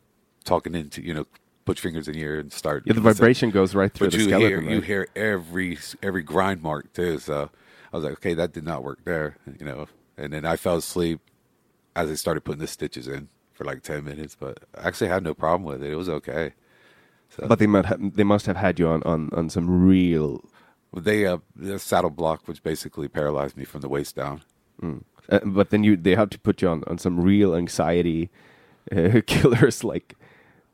talking into you know, put your fingers in your ear and start. Yeah, the listening. vibration goes right through But the you skeleton. hear you hear every every grind mark too. So I was like, okay, that did not work there, you know. And then I fell asleep as they started putting the stitches in for like ten minutes, but I actually had no problem with it. It was okay. So But they must have, they must have had you on, on, on some real. they uh, the saddle block, which basically paralyzed me from the waist down. Uh, but then you they have to put you on, on some real anxiety uh, <laughs> killers like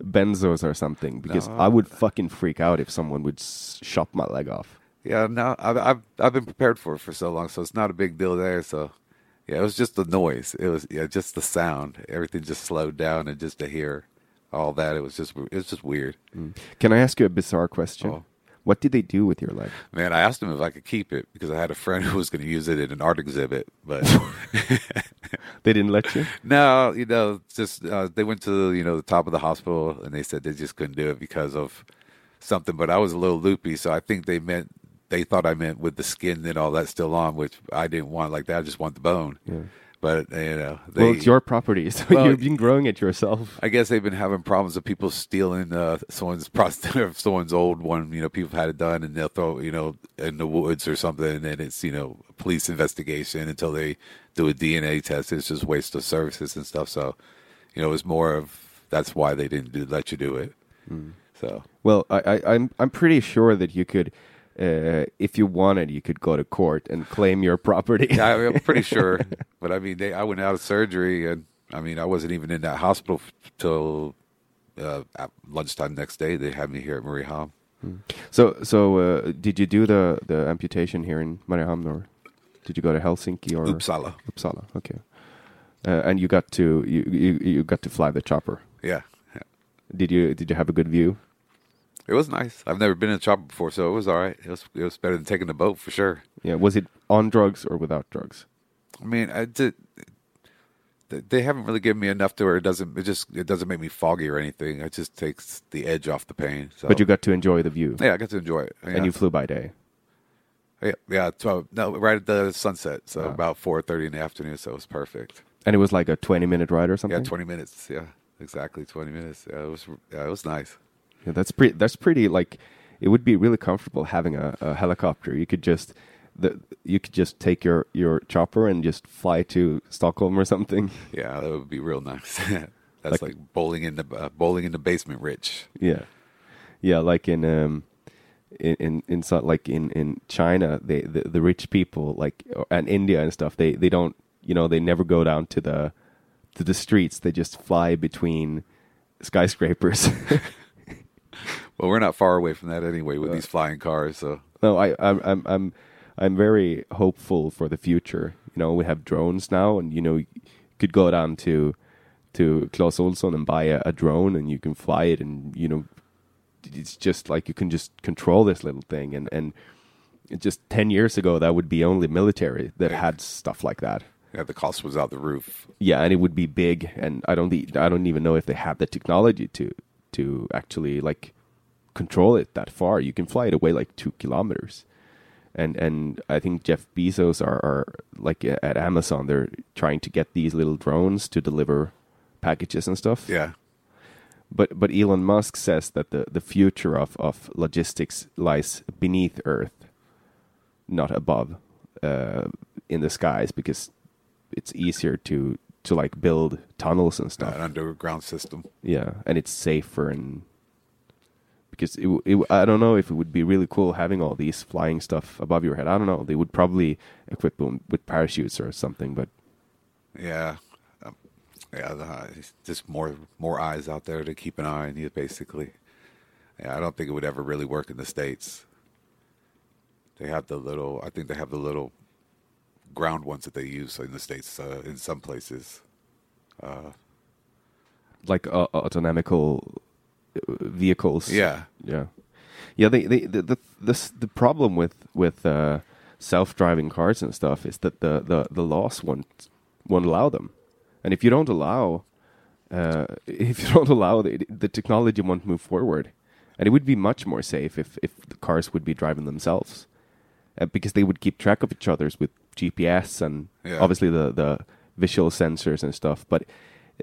benzos or something because I would fucking freak out if someone would s- chop my leg off. Yeah, no, I've, I've I've been prepared for it for so long, so it's not a big deal there. So, yeah, it was just the noise. It was yeah, just the sound. Everything just slowed down, and just to hear all that, it was just it was just weird. Mm. Can I ask you a bizarre question? Oh. What did they do with your leg? Man, I asked him if I could keep it because I had a friend <laughs> who was going to use it in an art exhibit, but <laughs> They didn't let you. <laughs> no, you know, just uh, they went to you know the top of the hospital and they said they just couldn't do it because of something. But I was a little loopy, so I think they meant they thought I meant with the skin and all that still on, which I didn't want like that. I just want the bone. But you know, they, well, it's your property, <laughs> so Well, you've been growing it yourself. I guess they've been having problems of people stealing uh, someone's <laughs> prostate, someone's old one. You know, people had it done, and they'll throw you know in the woods or something, and it's you know a police investigation until they do a DNA test. It's just waste of services and stuff. So, you know, it's more of that's why they didn't do, let you do it. So Well, I, I, I'm I'm pretty sure that you could, uh, if you wanted, you could go to court and claim your property. <laughs> yeah, I- I'm pretty <laughs> sure. But I mean, they, I went out of surgery, and I mean, I wasn't even in that hospital f- till uh, lunchtime next day. They had me here at Mariehamn. So, so uh, did you do the, the amputation here in Mariehamn, or did you go to Helsinki or Uppsala. Uppsala? Okay. Uh, and you got to you, you you got to fly the chopper. Yeah. yeah. Did you did you have a good view? It was nice. I've never been in a chopper before, so it was all right. It was it was better than taking the boat for sure. Yeah. Was it on drugs or without drugs? I mean, I did. they- haven't really given me enough to where it doesn't. It just it doesn't make me foggy or anything. It just takes the edge off the pain. So. But you got to enjoy the view, yeah, I got to enjoy it. Yeah. and you flew by day. yeah, yeah, twelve. No, right at the sunset. So Ah. about four thirty in the afternoon. So it was perfect. And it was like a twenty minute ride or something. Yeah, twenty minutes. Yeah, exactly twenty minutes. Yeah, it was. Yeah, it was nice. Yeah, that's pretty. That's pretty. Like, it would be really comfortable having a, a helicopter. You could just, the you could just take your your chopper and just fly to Stockholm or something. <laughs> Yeah, that would be real nice. <laughs> That's Like- like, bowling in the uh, bowling in the basement, rich. Yeah, yeah. Like in um, in in, in so, like in in China, they the, the rich people like and India and stuff. They they don't you know they never go down to the to the streets. They just fly between skyscrapers. <laughs> Well, we're not far away from that anyway with uh, these flying cars. So No, I, I'm, I'm, I'm, I'm very hopeful for the future. You know, we have drones now, and you know, you could go down to, to Clas Ohlson and buy a, a drone, and you can fly it, and you know, it's just like you can just control this little thing, and and just ten years ago, that would be only military that had stuff like that. yeah, the cost was out the roof. Yeah, and it would be big, and I don't, I don't even know if they have the technology to, to actually like control it that far. You can fly it away like two kilometers, and and I think Jeff Bezos are, are like at Amazon. They're trying to get these little drones to deliver packages and stuff. Yeah, But but Elon Musk says that the, the future of, of logistics lies beneath Earth, not above, uh, in the skies, because it's easier to to like build tunnels and stuff. An underground system. Yeah, and it's safer and because it, it I don't know if it would be really cool having all these flying stuff above your head. I don't know. They would probably equip them with parachutes or something, but Yeah. Um, yeah, the, just more more eyes out there to keep an eye on you, basically. Yeah, I don't think it would ever really work in the states. They have the little. I think they have the little ground ones that they use in the states. Uh, in some places, Uh, like uh, autonomical uh, vehicles. yeah, Yeah, yeah. They, they the the this, the problem with with uh, self driving cars and stuff is that the, the, the laws won't won't allow them, and if you don't allow, uh, <laughs> if you don't allow the, the technology won't move forward, and it would be much more safe if if the cars would be driving themselves, uh, because they would keep track of each other's with GPS and Yeah. obviously the the visual sensors and stuff, but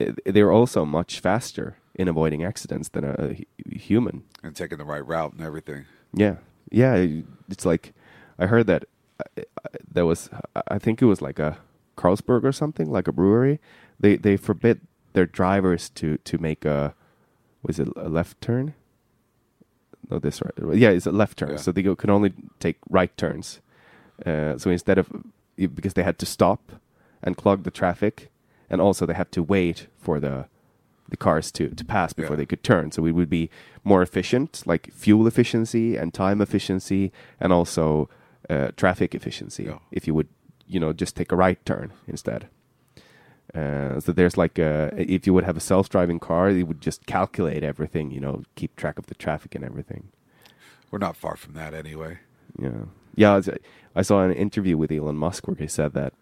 uh, they're also much faster in avoiding accidents than a, a human. and taking the right route and everything. Yeah, yeah. It's like I heard that uh, there was. I think it was like a Carlsberg or something, like a brewery. They they forbid their drivers to to make a was it a left turn? No, this right. Yeah, it's a left turn. Yeah. So they go, can only take right turns. Uh, so instead of because they had to stop and clog the traffic, and also they had to wait for the the cars to, to pass before Yeah. they could turn. So it would be more efficient, like fuel efficiency and time efficiency, and also uh, traffic efficiency. Yeah. If you would, you know, just take a right turn instead. Uh, so there's like a, if you would have a self-driving car, it would just calculate everything, you know, keep track of the traffic and everything. We're not far from that anyway. Yeah, yeah. I saw an interview with Elon Musk where he said that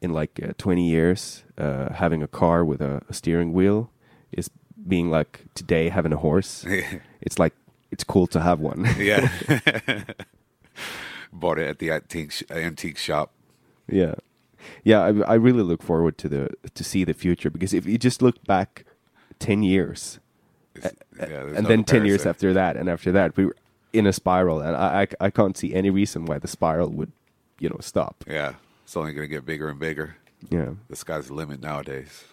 in like uh, 20 years, uh, having a car with a, a steering wheel is being like today having a horse. <laughs> it's like it's cool to have one. <laughs> yeah. <laughs> Bought it at the antique antique shop. yeah, yeah. I, I really look forward to the to see the future because if you just look back 10 years yeah, and no then 10 years after that and after that we were in a spiral and I, I I can't see any reason why the spiral would you know stop. Yeah, it's only going to get bigger and bigger. Yeah. The sky's the limit nowadays.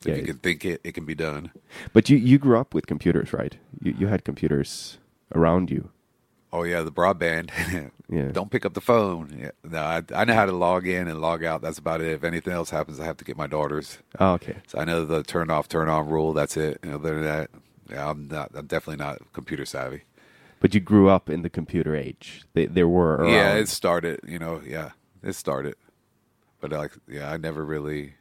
If Yeah, you can think it, it can be done. But you you grew up with computers, right? You you had computers around you. Oh yeah, the broadband. <laughs> Yeah. Don't pick up the phone. Yeah. No, I, I know how to log in and log out. That's about it. If anything else happens, I have to get my daughters. Oh, okay. So I know the turn off, turn on rule. That's it. Other than that, yeah, I'm not. I'm definitely not computer savvy. But you grew up in the computer age. They, there were around. Yeah, it started. You know, yeah, it started. But like, yeah, I never really,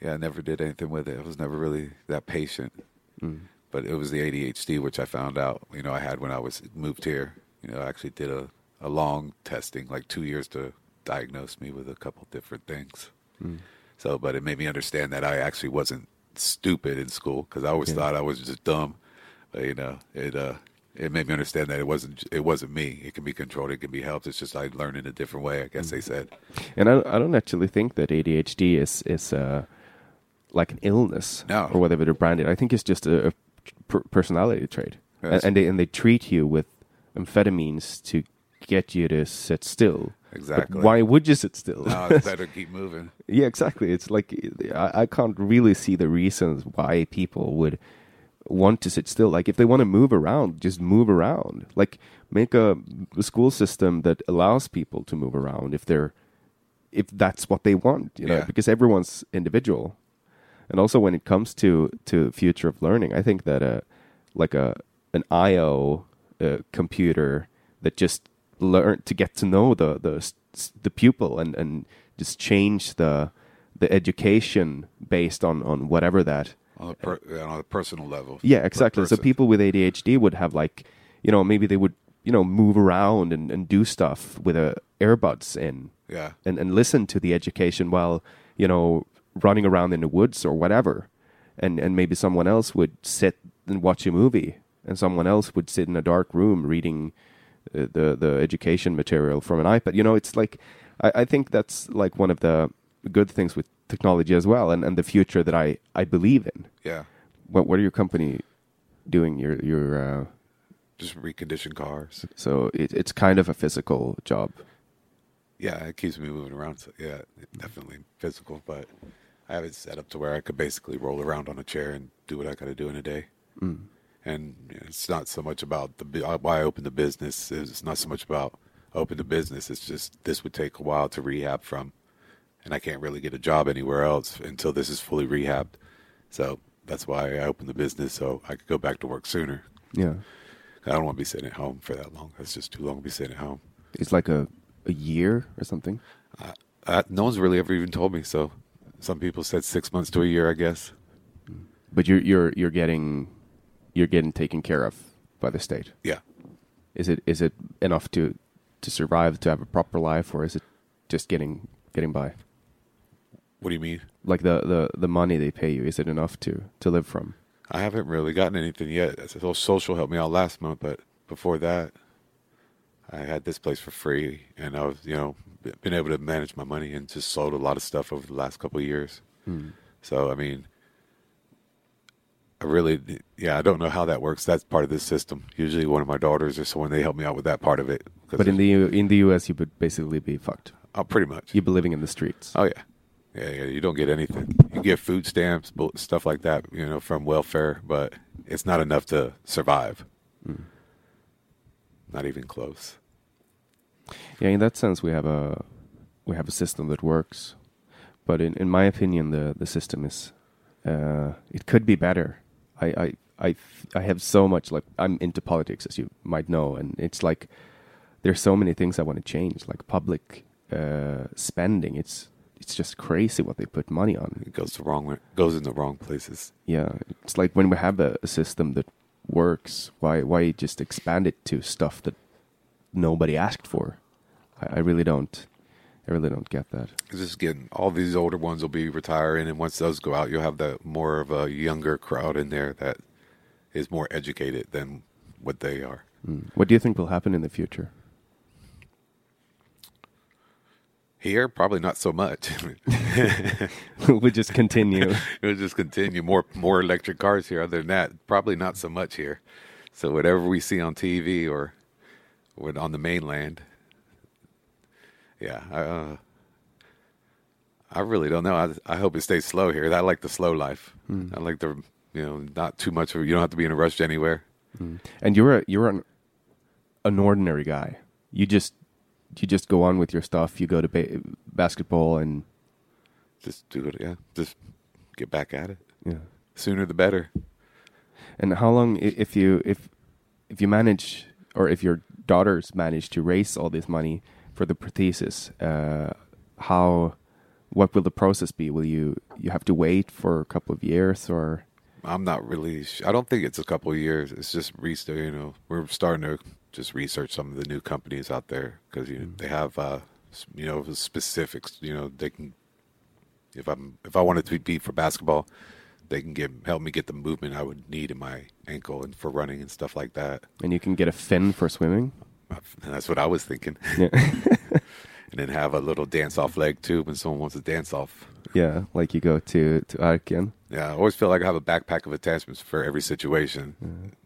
yeah, I never did anything with it. I was never really that patient. Mm. But it was the ADHD, which I found out. You know, I had when I was moved here. You know, I actually did a a long testing, like two years to diagnose me with a couple different things. Mm. So, but it made me understand that I actually wasn't stupid in school because I always Yeah. thought I was just dumb. But you know, it uh, it made me understand that it wasn't it wasn't me. It can be controlled. It can be helped. It's just I learned in a different way. I guess they said. And I, I don't actually think that ADHD is is uh, like an illness No. or whatever they're branded. I think it's just a, a per- personality trait, and, and they and they treat you with amphetamines to get you to sit still. But Exactly. why would you sit still? No, it's <laughs> better keep moving. Yeah, exactly. It's like I, I can't really see the reasons why people would want to sit still. Like if they want to move around, just move around. Like make a, a school system that allows people to move around if they're if that's what they want, you know, Yeah. because everyone's individual. And also when it comes to to future of learning, I think that a like a an IO uh, computer that just learn to get to know the the the pupil and and just change the the education based on on whatever that On a, per, on a personal level. yeah exactly so people with adhd would have like you know maybe they would you know move around and, and do stuff with a earbuds in Yeah. and, and listen to the education while you know running around in the woods or whatever and and maybe someone else would sit and watch a movie and someone else would sit in a dark room reading uh, the the education material from an ipad you know it's like I, I think that's like one of the good things with technology as well and, and the future that i i believe in Yeah. what what are your company doing? Your your uh, Just recondition cars. so it, it's kind of a physical job. Yeah, it keeps me moving around. So yeah, definitely physical, but I have it set up to where I could basically roll around on a chair and do what I got to do in a day. Mm. And it's not so much about the why I opened the business. It's not so much about open the business. It's just this would take a while to rehab from, and I can't really get a job anywhere else until this is fully rehabbed. So that's why I opened the business so I could go back to work sooner. Yeah, I don't want to be sitting at home for that long. That's just too long to be sitting at home. it's like a a year or something. Uh, no one's really ever even told me. So some people said six months to a year, I guess. But you're you're you're getting you're getting taken care of by the state. Yeah. Is it is it enough to to survive to have a proper life, or is it just getting getting by? What do you mean? Like the the the money they pay you, is it enough to to live from? I haven't really gotten anything yet. So social helped me out last month, but before that, I had this place for free, and I've you know, been able to manage my money and just sold a lot of stuff over the last couple of years. Hmm. So I mean, I really, yeah, I don't know how that works. That's part of this system. Usually, one of my daughters or someone they help me out with that part of it. But in the U- in the U.S., you would basically be fucked. oh, pretty much. You'd be living in the streets. Oh yeah, yeah, yeah. You don't get anything. You get food stamps, stuff like that, you know, from welfare, but it's not enough to survive. Not even close. Yeah, in that sense, we have a we have a system that works, but in in my opinion, the the system is uh, it could be better. I I I I have so much like I'm into politics, as you might know, and it's like there's so many things I want to change, like public uh, spending. It's it's just crazy what they put money on. It goes the wrong way, goes in the wrong places. Yeah, it's like when we have a, a system that works, why why just expand it to stuff that nobody asked for? I, I really don't. I really don't get that. Just getting all these older ones will be retiring, and once those go out, you'll have the more of a younger crowd in there that is more educated than what they are. Mm. What do you think will happen in the future? Here, probably not so much. <laughs> we just continue. <laughs> It'll just continue more more electric cars here. Other than that, probably not so much here. So whatever we see on TV or or on the mainland, yeah, I, uh, I really don't know. I I hope it stays slow here. I like the slow life. I like the you know not too much. Of, you don't have to be in a rush anywhere. and you're a, you're an an ordinary guy. You just you just go on with your stuff. You go to ba- basketball and Just do it. Yeah, just get back at it. yeah. Sooner the better. And how long if you if if you manage or if your daughters manage to raise all this money for the prosthesis, uh, how what will the process be? Will you you have to wait for a couple of years or I'm not really. Sh- I don't think it's a couple of years. It's just research. You know, we're starting to just research some of the new companies out there because you know, they have, uh, you know, specifics. You know, they can. If I'm if I wanted to be for basketball, they can get help me get the movement I would need in my ankle and for running and stuff like that. and you can get a fin for swimming? And <laughs> that's what I was thinking. <laughs> Yeah. <laughs> and then have a little dance off leg too when someone wants to dance off. yeah, like you go to to Arken. Yeah, I always feel like I have a backpack of attachments for every situation. So.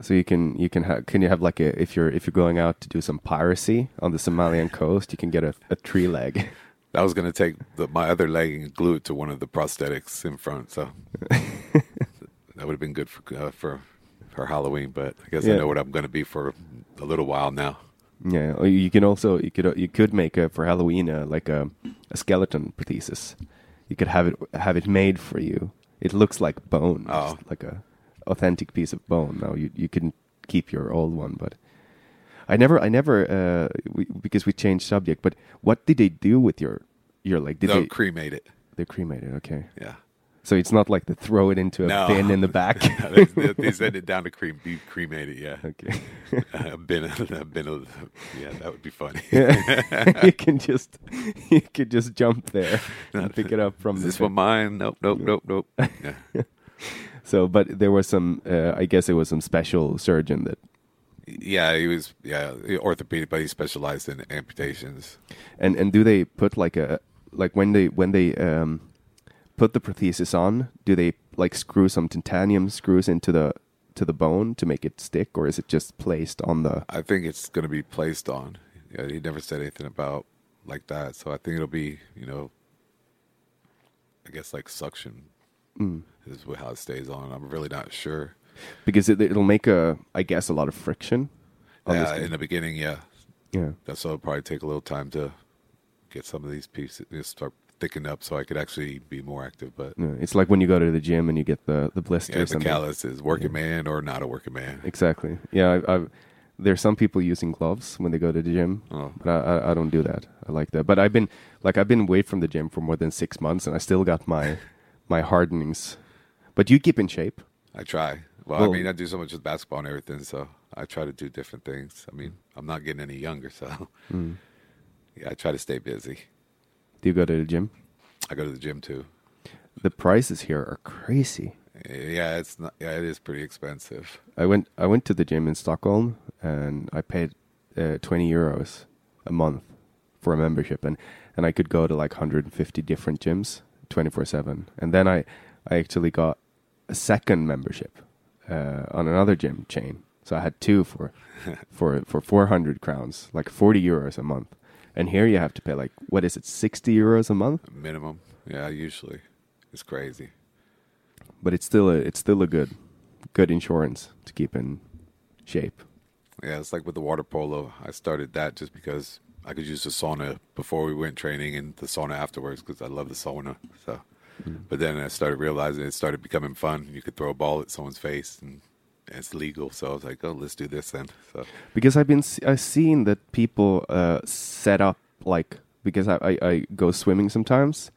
So you can you can have can you have like a if you're if you're going out to do some piracy on the Somalian <laughs> coast, you can get a, a tree leg. I was going to take the, my other leg and glue it to one of the prosthetics in front. So <laughs> that would have been good for uh, for for Halloween. But I guess Yeah. I know what I'm going to be for a little while now. Yeah, you can also you could you could make a, for Halloween uh, like a, a skeleton prosthesis. You could have it have it made for you. It looks like bone, Oh. like a authentic piece of bone. Now you you can keep your old one, but I never I never uh, we, because we changed subject. But what did they do with your your leg? Did no, they cremate it. they cremated? It. Okay, Yeah. so it's not like they throw it into a No. bin in the <laughs> back. they, they, they send it down to cream, be cremated. Yeah. <laughs> okay. I've <laughs> been, a, yeah, that would be funny. you can just you could just jump there and pick it up from Is the this one mine? Nope, nope, nope, nope. Yeah. So, but there was some. Uh, I guess it was some special surgeon that, yeah, he was, yeah, orthopedic, but he specialized in amputations. and and do they put like a like when they when they um put the prosthesis on, do they like screw some titanium screws into the to the bone to make it stick, or is it just placed on the? I think it's going to be placed on. Yeah, he never said anything about like that, so I think it'll be you know, I guess like suction Mm. Is how it stays on. I'm really not sure. Because it, it'll make a, I guess, a lot of friction. Yeah, in the beginning, yeah, yeah. that's why it'll probably take a little time to get some of these pieces start thickening up, so I could actually be more active. But Yeah, It's like when you go to the gym and you get the the yeah, blisters. the and the- callus is working man or not a working man. Exactly. Yeah, I, there's some people using gloves when they go to the gym, Oh. but I, I, I don't do that. I like that. But I've been like I've been away from the gym for more than six months, and I still got my <laughs> my hardenings. But you keep in shape. I try. Well, Well- I mean, I do so much with basketball and everything, so I try to do different things. I mean, I'm not getting any younger, so Mm. yeah, I try to stay busy. Do you go to the gym? I go to the gym too. The prices here are crazy. Yeah, it's not. Yeah, it is pretty expensive. I went I went to the gym in Stockholm and I paid uh, 20 euros a month for a membership and and I could go to like 150 different gyms 24/7 and then I I actually got a second membership uh, on another gym chain so I had two for <laughs> for for 400 crowns like 40 euros a month and here you have to pay like what is it 60 euros a month Minimum. Yeah, usually it's crazy. but it's still a it's still a good good insurance to keep in shape Yeah, it's like with the water polo. I started that just because I could use the sauna before we went training and the sauna afterwards because I love the sauna. So, but then I started realizing it started becoming fun. You could throw a ball at someone's face and it's legal. So I was like, oh, let's do this then. So because I've been I've seen that people uh, set up like because I, I, I go swimming sometimes,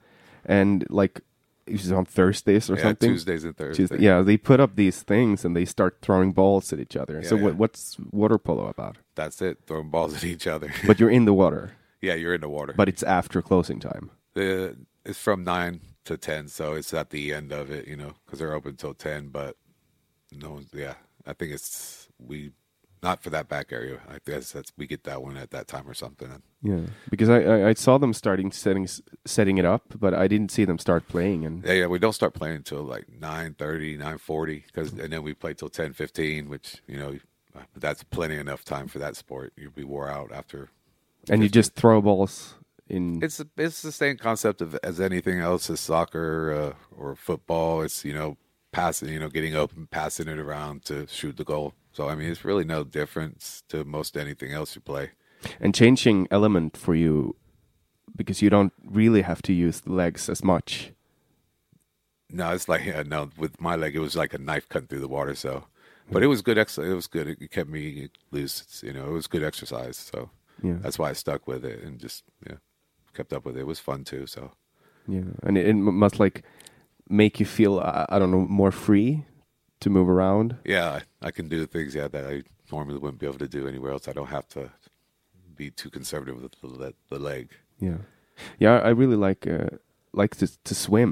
and like it's on Thursdays or yeah, something. Tuesdays and Thursdays. Tuesday- yeah, they put up these things and they start throwing balls at each other. Yeah, so yeah. what what's water polo about? That's it. Throwing balls at each other. But you're in the water, <laughs> yeah, you're in the water. but it's after closing time. the it's from nine to ten, so it's at the end of it, you know, because they're open till ten. But no, yeah, I think it's we not for that back area. I guess that's we get that one at that time or something. Yeah, because I, I, I saw them starting setting setting it up, but I didn't see them start playing. And Yeah, yeah, we don't start playing until like 9.30, 9.40, because and then we play till ten fifteen, which you know, that's plenty enough time for that sport. You'll be wore out after. and you just throw balls in. It's it's the same concept of as anything else as soccer uh, or football. It's you know passing, you know, getting open, passing it around to shoot the goal. So I mean, it's really no difference to most anything else you play. and changing element for you because you don't really have to use the legs as much. No, it's like yeah, no. With my leg, it was like a knife cutting through the water. So, but it was good. Ex- it was good. It kept me loose. You know, it was good exercise. So Yeah. that's why I stuck with it and just yeah, kept up with it. It was fun too. So Yeah, and it, it must like make you feel I, I don't know more free to move around. yeah, I, I can do things yeah that I normally wouldn't be able to do anywhere else. I don't have to be too conservative with the, the leg. Yeah, yeah. I really like uh, like to to swim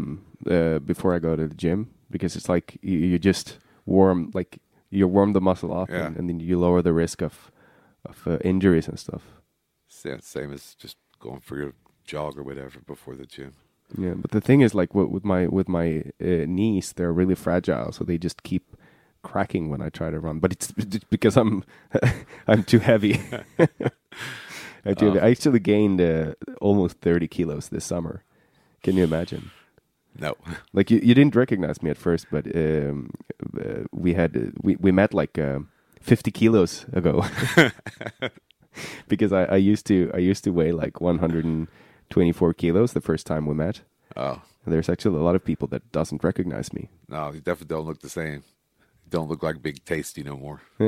uh, before I go to the gym because it's like you, you just warm like you warm the muscle up Yeah. and, and then you lower the risk of of uh, injuries and stuff. Yeah, same as just going for your jog or whatever before the gym. Yeah, but the thing is, like with, with my with my uh, knees, they're really fragile, so they just keep cracking when I try to run. But it's, <laughs> because I'm <laughs> I'm too heavy. <laughs> I'm too. I actually gained uh, almost thirty kilos this summer. Can you imagine? No, Like you, you didn't recognize me at first, but um, uh, we had uh, we we met like uh, fifty kilos ago. because I, I used to I used to weigh like one hundred and twenty four kilos the first time we met. oh And there's actually a lot of people that doesn't recognize me. no, you definitely don't look the same. You don't look like Big Tasty no more. <laughs>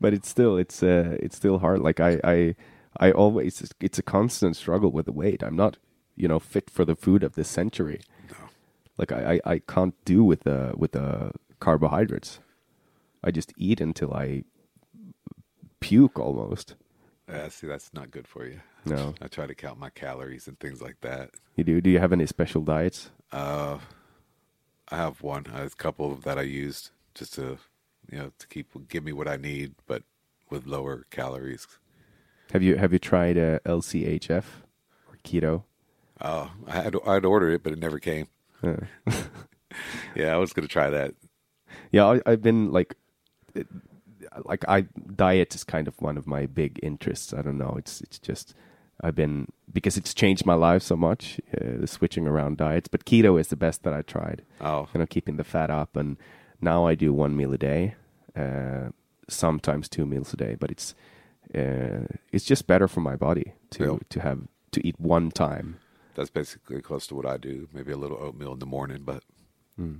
but it's still it's uh it's still hard. Like I I I always it's a constant struggle with the weight. I'm not you know fit for the food of this century. No. Like I I, I can't do with the with the carbohydrates. I just eat until I puke almost. Yeah, see, that's not good for you. No, I try to count my calories and things like that. you do. Do you have any special diets? Uh, I have one, I have a couple that I used just to, you know, to keep give me what I need, but with lower calories. Have you have you tried uh, LCHF or keto? Oh, I had I'd ordered it, but it never came. Yeah. <laughs> Yeah, I was gonna try that. Yeah, I, I've been like, it, like I diet is kind of one of my big interests. I don't know. It's it's just I've been because it's changed my life so much. Uh, the switching around diets, but keto is the best that I tried. Oh, You know, keeping the fat up, and now I do one meal a day, uh, sometimes two meals a day. But it's uh, it's just better for my body to Yeah. to have to eat one time. that's basically close to what I do. Maybe a little oatmeal in the morning, but Hmm.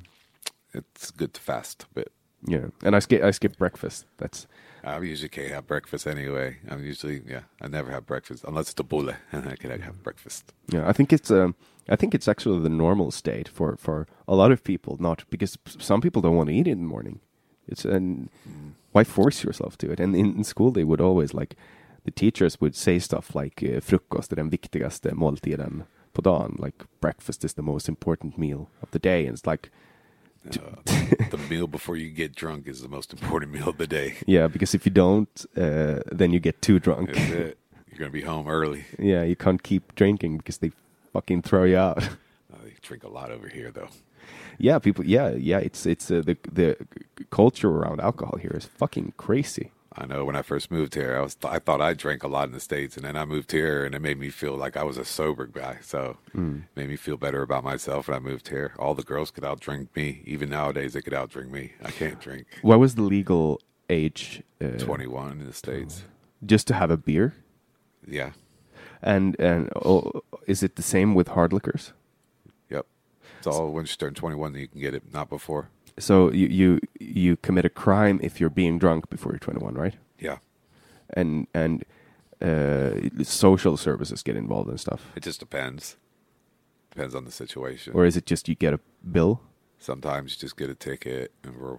it's good to fast a bit. Yeah, and I skip I skip breakfast. That's I usually can't have breakfast anyway. I'm usually yeah, I never have breakfast unless it's a bulle, and <laughs> I can have breakfast. Yeah, I think it's um, I think it's actually the normal state for for a lot of people. Not because some people don't want to eat in the morning. It's and why force yourself to it? And in, in school they would always like the teachers would say stuff like uh, frukost är den viktigaste måltiden på dagen. Like breakfast is the most important meal of the day. And it's like Uh, the meal before you get drunk is the most important <laughs> meal of the day. yeah, because if you don't, uh, then you get too drunk. You're gonna be home early. yeah, you can't keep drinking because they fucking throw you out. <laughs> Uh, they drink a lot over here, though. Yeah, people. Yeah, yeah. It's it's uh, the the culture around alcohol here is fucking crazy. I know when I first moved here, I was I thought I drank a lot in the states, and then I moved here, and it made me feel like I was a sober guy. So Hmm. it made me feel better about myself when I moved here. All the girls could outdrink me. Even nowadays, they could outdrink me. I can't drink. What was the legal age? Uh, Twenty one in the states. Just to have a beer, Yeah. and and oh, is it the same with hard liquors? Yep. It's all once you turn twenty one that you can get it. Not before. So you you you commit a crime if you're being drunk before you're 21, right? Yeah. And and uh, social services get involved and stuff, It just depends. Depends on the situation. or is it just you get a bill Sometimes you just get a ticket and we're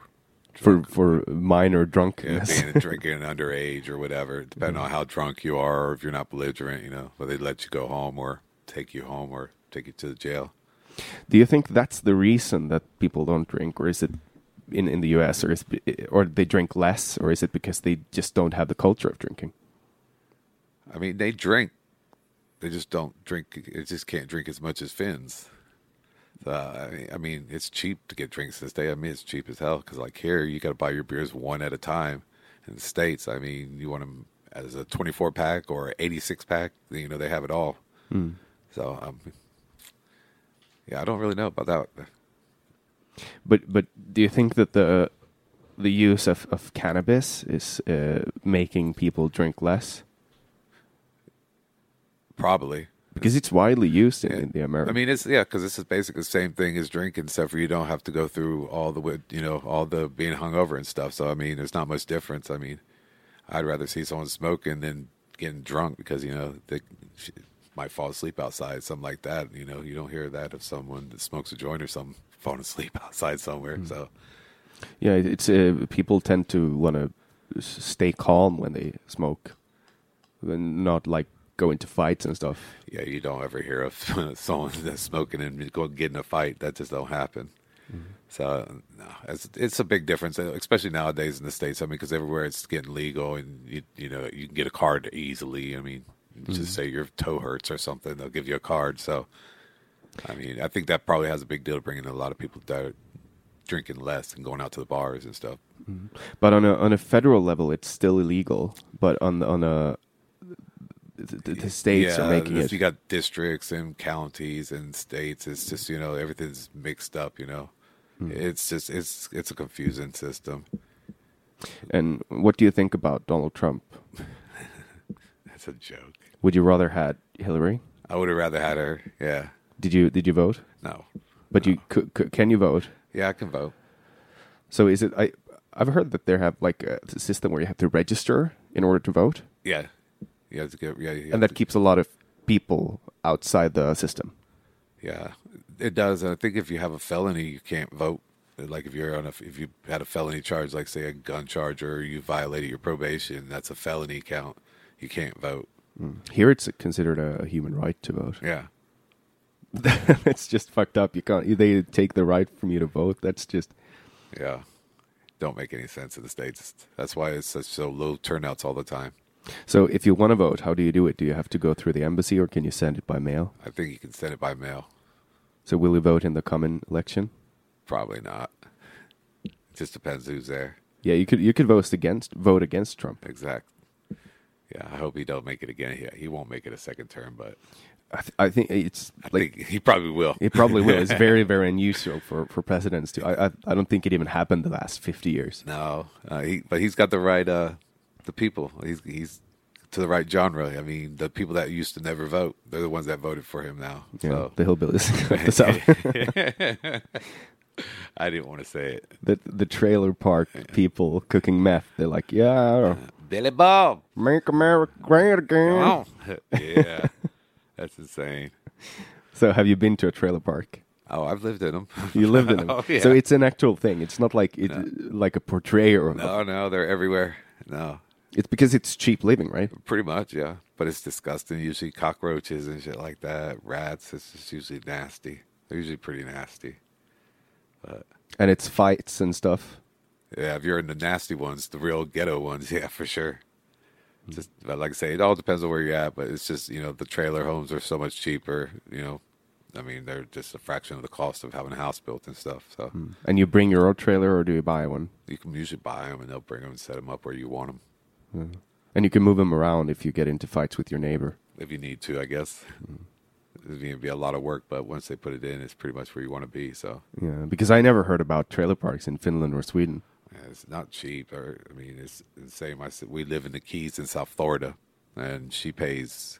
for for minor yeah, drunkenness? being <laughs> drinking underage or whatever, depending on how drunk you are, or if you're not belligerent, you know, but they let you go home or take you home or take you to the jail. Do you think that's the reason that people don't drink, or is it in in the U.S. or is or they drink less, or is it because they just don't have the culture of drinking? I mean, they drink, they just don't drink. They just can't drink as much as Finns. So I mean, I mean, it's cheap to get drinks this day. I mean, it's cheap as hell because like here, you got to buy your beers one at a time. In the states, I mean, you want them as a 24 pack or 86 pack. You know, they have it all. So, um, yeah, I don't really know about that. But but do you think that the the use of, of cannabis is uh, making people drink less Probably. because it's widely used in, Yeah. in the America? I mean, it's yeah, because this is basically the same thing as drinking, except for you don't have to go through all the you know all the being hungover and stuff. So I mean, there's not much difference. I mean, I'd rather see someone smoking than getting drunk because you know they she might fall asleep outside, something like that. You know, you don't hear that of someone that smokes a joint or something <laughs> falling asleep <laughs> outside somewhere. So yeah, it's uh, people tend to want to stay calm when they smoke, and not like go into fights and stuff. yeah, you don't ever hear of <laughs> someone that's smoking and go get in a fight. That just don't happen. So no, it's it's a big difference, uh, especially nowadays in the states. I mean, because everywhere it's getting legal, and you you know you can get a card easily. I mean, just say your toe hurts or something, they'll give you a card. So, I mean, I think that probably has a big deal to bringing a lot of people that are drinking less and going out to the bars and stuff. But on a on a federal level, it's still illegal. But on on a the, the- states yeah, are making it. You got districts and counties and states. It's just you know everything's mixed up. You know, Hmm. it's just it's it's a confusing system. And what do you think about Donald Trump? <laughs> That's a joke. Would you rather had Hillary? I would have rather had her. Yeah, Did you did you vote? no, But you could, could, can you vote? yeah, I can vote. So is it? I I've heard that there have like a system where you have to register in order to vote, Yeah, you have to get yeah, you and that to- keeps a lot of people outside the system. yeah, it does. I think if you have a felony, you can't vote. Like if you're on a if you had a felony charge, like say a gun charge, or you violated your probation, that's a felony count. You can't vote. Here, it's considered a human right to vote. Yeah, <laughs> it's just fucked up. You can't. They take the right from you to vote. That's just yeah. Don't make any sense in the states. That's why it's such so low turnouts all the time. So if you want to vote, how do you do it? Do you have to go through the embassy or can you send it by mail? I think you can send it by mail. So will you vote in the coming election? Probably not. It just depends who's there. Yeah, you could you could vote against vote against Trump. Exact. Yeah, I hope he don't make it again. Yeah, he won't make it a second term, but I, th- I think it's I like think he probably will. it probably will. It's very <laughs> very unusual for for presidents to. I I, I don't think it even happened the last fifty years. No, uh, he, but he's got the right, uh, the people. He's he's to the right genre. I mean, the people that used to never vote, they're the ones that voted for him now. Yeah, So the hillbillies <laughs> the south. <laughs> I didn't want to say it. the the trailer park people cooking meth. They're like, yeah, Billy Bob. make America great again. <laughs> Yeah, that's insane. So have you been to a trailer park? Oh, I've lived in them. You lived in them, <laughs> Oh, yeah. so it's an actual thing. It's not like it like a portrayer. Of, no, no, they're everywhere. No, It's because it's cheap living, right? pretty much, yeah. But it's disgusting. Usually cockroaches and shit like that. Rats. It's just usually nasty. They're usually pretty nasty. And it's fights and stuff. Yeah, if you're in the nasty ones, the real ghetto ones, <laughs> yeah, for sure. Just but like I say, it all depends on where you're at, but it's just you know the trailer homes are so much cheaper. You know, I mean they're just a fraction of the cost of having a house built and stuff. So hmm. And you bring your own trailer, or do you buy one? you can usually buy them and they'll bring them and set them up where you want them And you can move them around if you get into fights with your neighbor. if you need to. I guess hmm. It's gonna be a lot of work, but once they put it in, it's pretty much where you want to be. So Yeah, because I never heard about trailer parks in Finland or Sweden. It's not cheap. Or I mean, it's insane. My si- we live in the Keys in South Florida, and she pays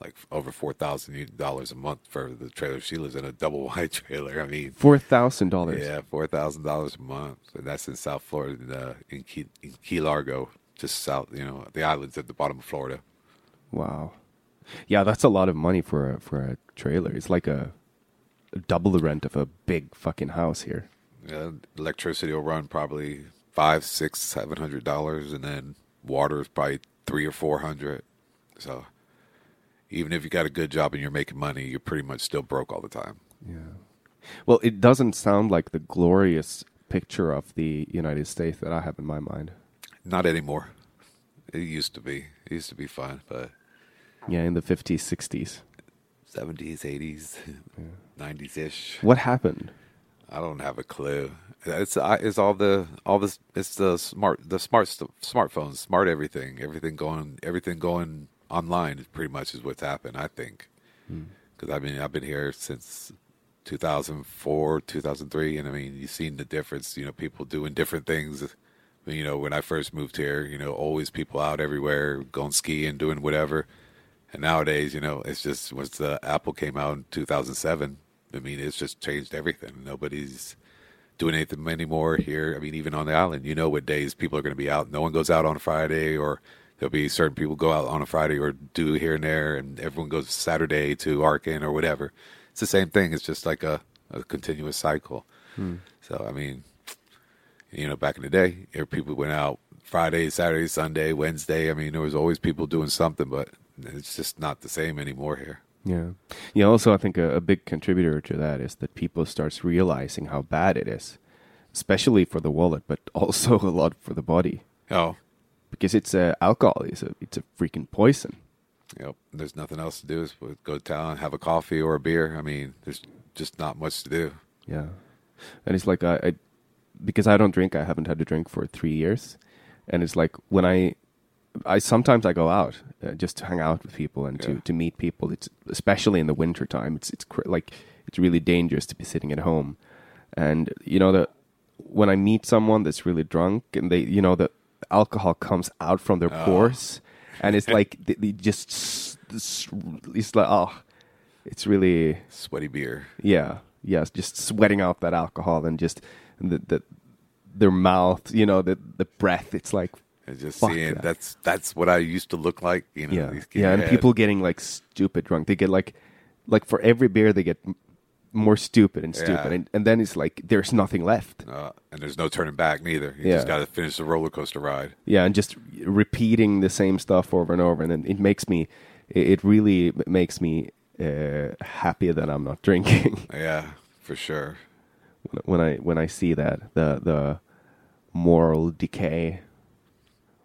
like over four thousand dollars a month for the trailer she lives in, a double <laughs> wide trailer. I mean, Four thousand dollars. yeah, four thousand dollars a month, and that's in South Florida, in, uh, in, Key, in Key Largo, just south. You know, the islands at the bottom of Florida. Wow. Yeah, that's a lot of money for a for a trailer. It's like a, a double the rent of a big fucking house here. Yeah, electricity will run probably five, six, seven hundred dollars, and then water is probably three or four hundred. So even if you got a good job and you're making money, you're pretty much still broke all the time. Yeah. Well, it doesn't sound like the glorious picture of the United States that I have in my mind. Not anymore. It used to be. It used to be fun, but Yeah, in the fifties, sixties. seventies, eighties, nineties ish. What happened? I don't have a clue. It's it's all the all this. It's the smart the smart smartphones, smart everything, everything going everything going online. Is pretty much is what's happened. I think hmm. because I mean I've been here since 2004, 2003, and I mean you've seen the difference. You know, people doing different things. You know, when I first moved here, you know, always people out everywhere going skiing, doing whatever. And nowadays, you know, it's just once the Apple came out in 2007, I mean, it's just changed everything. Nobody's doing anything anymore here. I mean, even on the island, you know what days people are going to be out. No one goes out on a Friday, or there'll be certain people go out on a Friday or do here and there, and everyone goes Saturday to Arkin or whatever. It's the same thing. It's just like a, a continuous cycle. Hmm. So, I mean, you know, back in the day, people went out Friday, Saturday, Sunday, Wednesday. I mean, there was always people doing something, but it's just not the same anymore here. Yeah. Yeah, also I think a, a big contributor to that is that people starts realizing how bad it is. Especially for the wallet, but <laughs> also a lot for the body. Oh, Because it's uh, alcohol is a it's a freaking poison. know, there's nothing else to do. Is go to town, have a coffee or a beer. I mean, there's just not much to do. Yeah, and it's like I, I, because I don't drink. I haven't had a drink for three years, and it's like when I, I sometimes I go out uh, just to hang out with people and to, Yeah. to meet people. It's especially in the winter time. It's it's cr- like it's really dangerous to be sitting at home, and you know that when I meet someone that's really drunk and they you know the alcohol comes out from their pores, and it's <laughs> like they, they just it's like oh, it's really Sweaty beer. yeah, yes, just sweating out that alcohol and just the, the their mouth, you know, the the breath. It's like And just Fuck seeing that. that's that's what I used to look like. You know, yeah, yeah, and head. people getting like stupid drunk. They get like like for every beer they get more stupid and stupid, Yeah. and, and then it's like there's nothing left. uh, and there's no turning back neither. You Yeah. just got to finish the roller coaster ride. Yeah, and just repeating the same stuff over and over, and then it makes me, it really makes me uh, happy that I'm not <laughs> drinking. Yeah, for sure. when I when I see that the the moral decay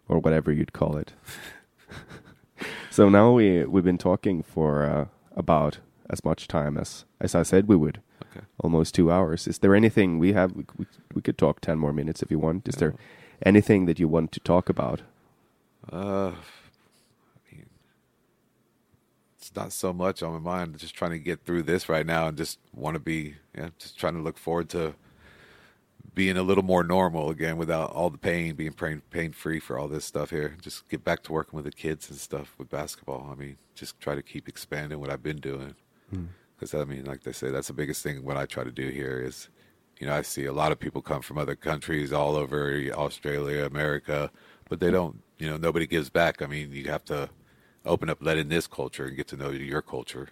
or whatever you'd call it. <laughs> so now we we've been talking for uh, about as much time as as I said we would. Okay. Almost two hours. Is there anything we have? We, we, we could talk ten more minutes if you want. Is Yeah. there anything that you want to talk about? Uh, I mean, it's not so much on my mind. Just trying to get through this right now, and just want to be, yeah, just trying to look forward to being a little more normal again, without all the pain, being pain pain free for all this stuff here. Just get back to working with the kids and stuff with basketball. I mean, just try to keep expanding what I've been doing. Hmm. Because I mean, like they say, that's the biggest thing. What I try to do here is, you know, I see a lot of people come from other countries all over Australia, America, but they don't. You know, nobody gives back. I mean, you have to open up, let in this culture, and get to know your culture.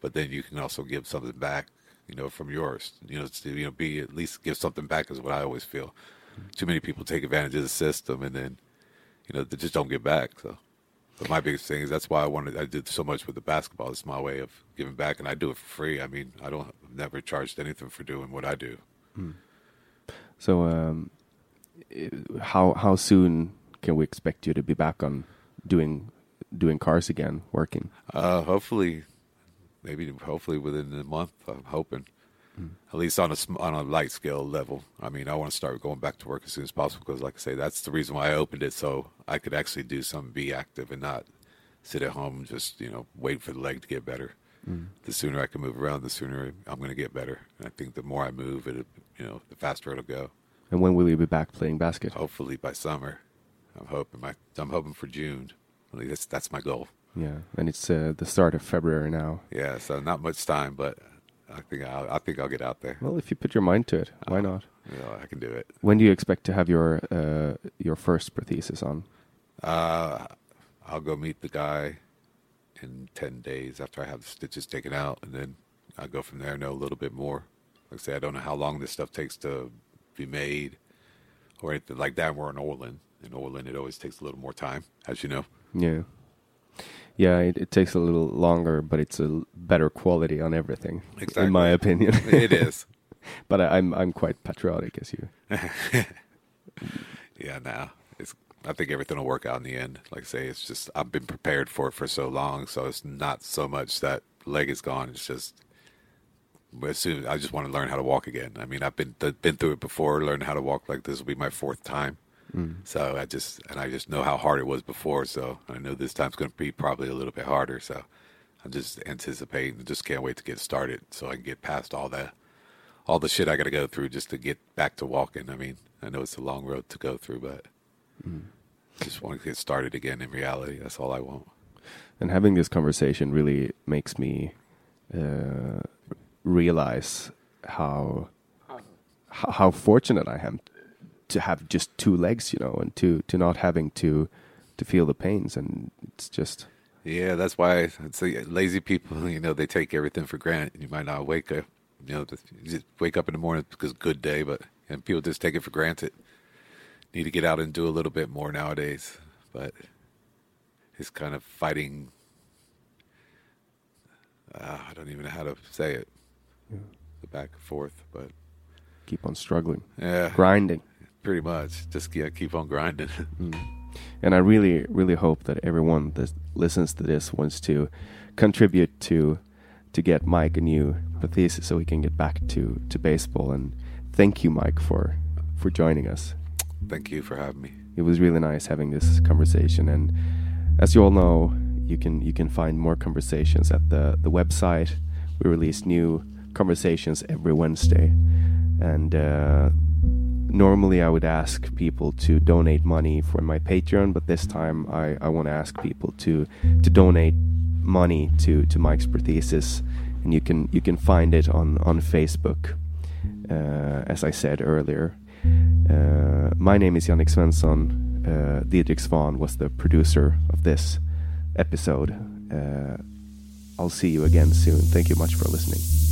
But then you can also give something back. You know, from yours. You know, to you know, be at least give something back is what I always feel. Too many people take advantage of the system, and then you know they just don't give back. So. But my biggest thing is that's why I wanted. I did so much with the basketball. It's my way of giving back, and I do it for free. I mean, I don't never charged anything for doing what I do. So, um, how how soon can we expect you to be back on doing doing cars again, working? Uh, hopefully, maybe hopefully within a month. I'm hoping, hmm. at least on a on a light scale level. I mean, I want to start going back to work as soon as possible because, like I say, that's the reason why I opened it so I could actually do something, be active, and not sit at home just you know wait for the leg to get better. Hmm. The sooner I can move around, the sooner I'm going to get better. And I think the more I move, it you know, the faster it'll go. And when will you be back playing basket? Hopefully by summer. I'm hoping. My, I'm hoping for June. At least that's that's my goal. Yeah, and it's uh, the start of February now. Yeah, so not much time, but I think I'll, I think I'll get out there. Well, if you put your mind to it, why Uh, not? You know, I can do it. When do you expect to have your uh, your first prosthesis on? Uh, I'll go meet the guy in ten days after I have the stitches taken out, and then I'll go from there. Know a little bit more. Like I say, I don't know how long this stuff takes to be made, or anything like that. We're in Åland. In Åland, it always takes a little more time, as you know. Yeah, yeah. It, it takes a little longer, but it's a better quality on everything, Exactly. in my opinion. <laughs> it is. <laughs> but I, I'm I'm quite patriotic as you. <laughs> Yeah, now it's. I think everything will work out in the end. Like I say, it's just I've been prepared for it for so long, so it's not so much that leg is gone. It's just as soon I just want to learn how to walk again. I mean, I've been been through it before. Learned how to walk like this will be my fourth time. So I just and I just know how hard it was before. So I know this time's going to be probably a little bit harder. So I'm just anticipating. Just can't wait to get started so I can get past all that all the shit I got to go through just to get back to walking. I mean, I know it's a long road to go through, but just want to get started again in reality. That's all I want. And having this conversation really makes me uh, realize how how fortunate I am to have just two legs, you know, and to to not having to to feel the pains, and it's just Yeah, that's why I'd say lazy people, <laughs> you know, they take everything for granted. You might not wake up, you know, just wake up in the morning because good day, but and people just take it for granted. Need to get out and do a little bit more nowadays, but it's kind of fighting. Uh, I don't even know how to say it. The back and forth, but keep on struggling, yeah, grinding. Pretty much. Just yeah, keep on grinding. <laughs> And I really, really hope that everyone that listens to this wants to contribute to to get Mike a new prosthesis so he can get back to, to baseball. And thank you, Mike, for for joining us. Thank you for having me. It was really nice having this conversation. And as you all know, you can you can find more conversations at the the website. We release new conversations every Wednesday, and. Uh, normally I would ask people to donate money for my Patreon, but this time I, I want to ask people to to donate money to to Mike's Prosthesis, and you can you can find it on on Facebook, uh, as I said earlier. Uh, my name is Yannick Svensson. Uh, Didrik Svan was the producer of this episode. Uh, I'll see you again soon. Thank you much for listening.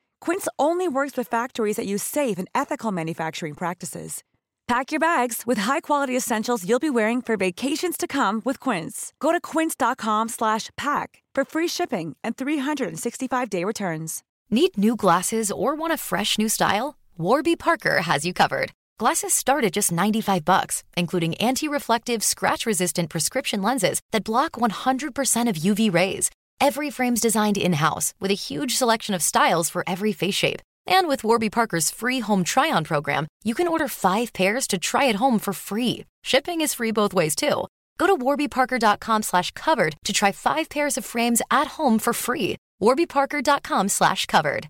Quince only works with factories that use safe and ethical manufacturing practices. Pack your bags with high-quality essentials you'll be wearing for vacations to come with Quince. Go to quince.com/pack for free shipping and 365-day returns. Need new glasses or want a fresh new style? Warby Parker has you covered. Glasses start at just 95 bucks, including anti-reflective, scratch-resistant prescription lenses that block 100% of UV rays. Every frame's designed in-house with a huge selection of styles for every face shape. And with Warby Parker's free home try-on program, you can order five pairs to try at home for free. Shipping is free both ways too. Go to warbyparker.com slash covered to try five pairs of frames at home for free. warbyparker.com slash covered.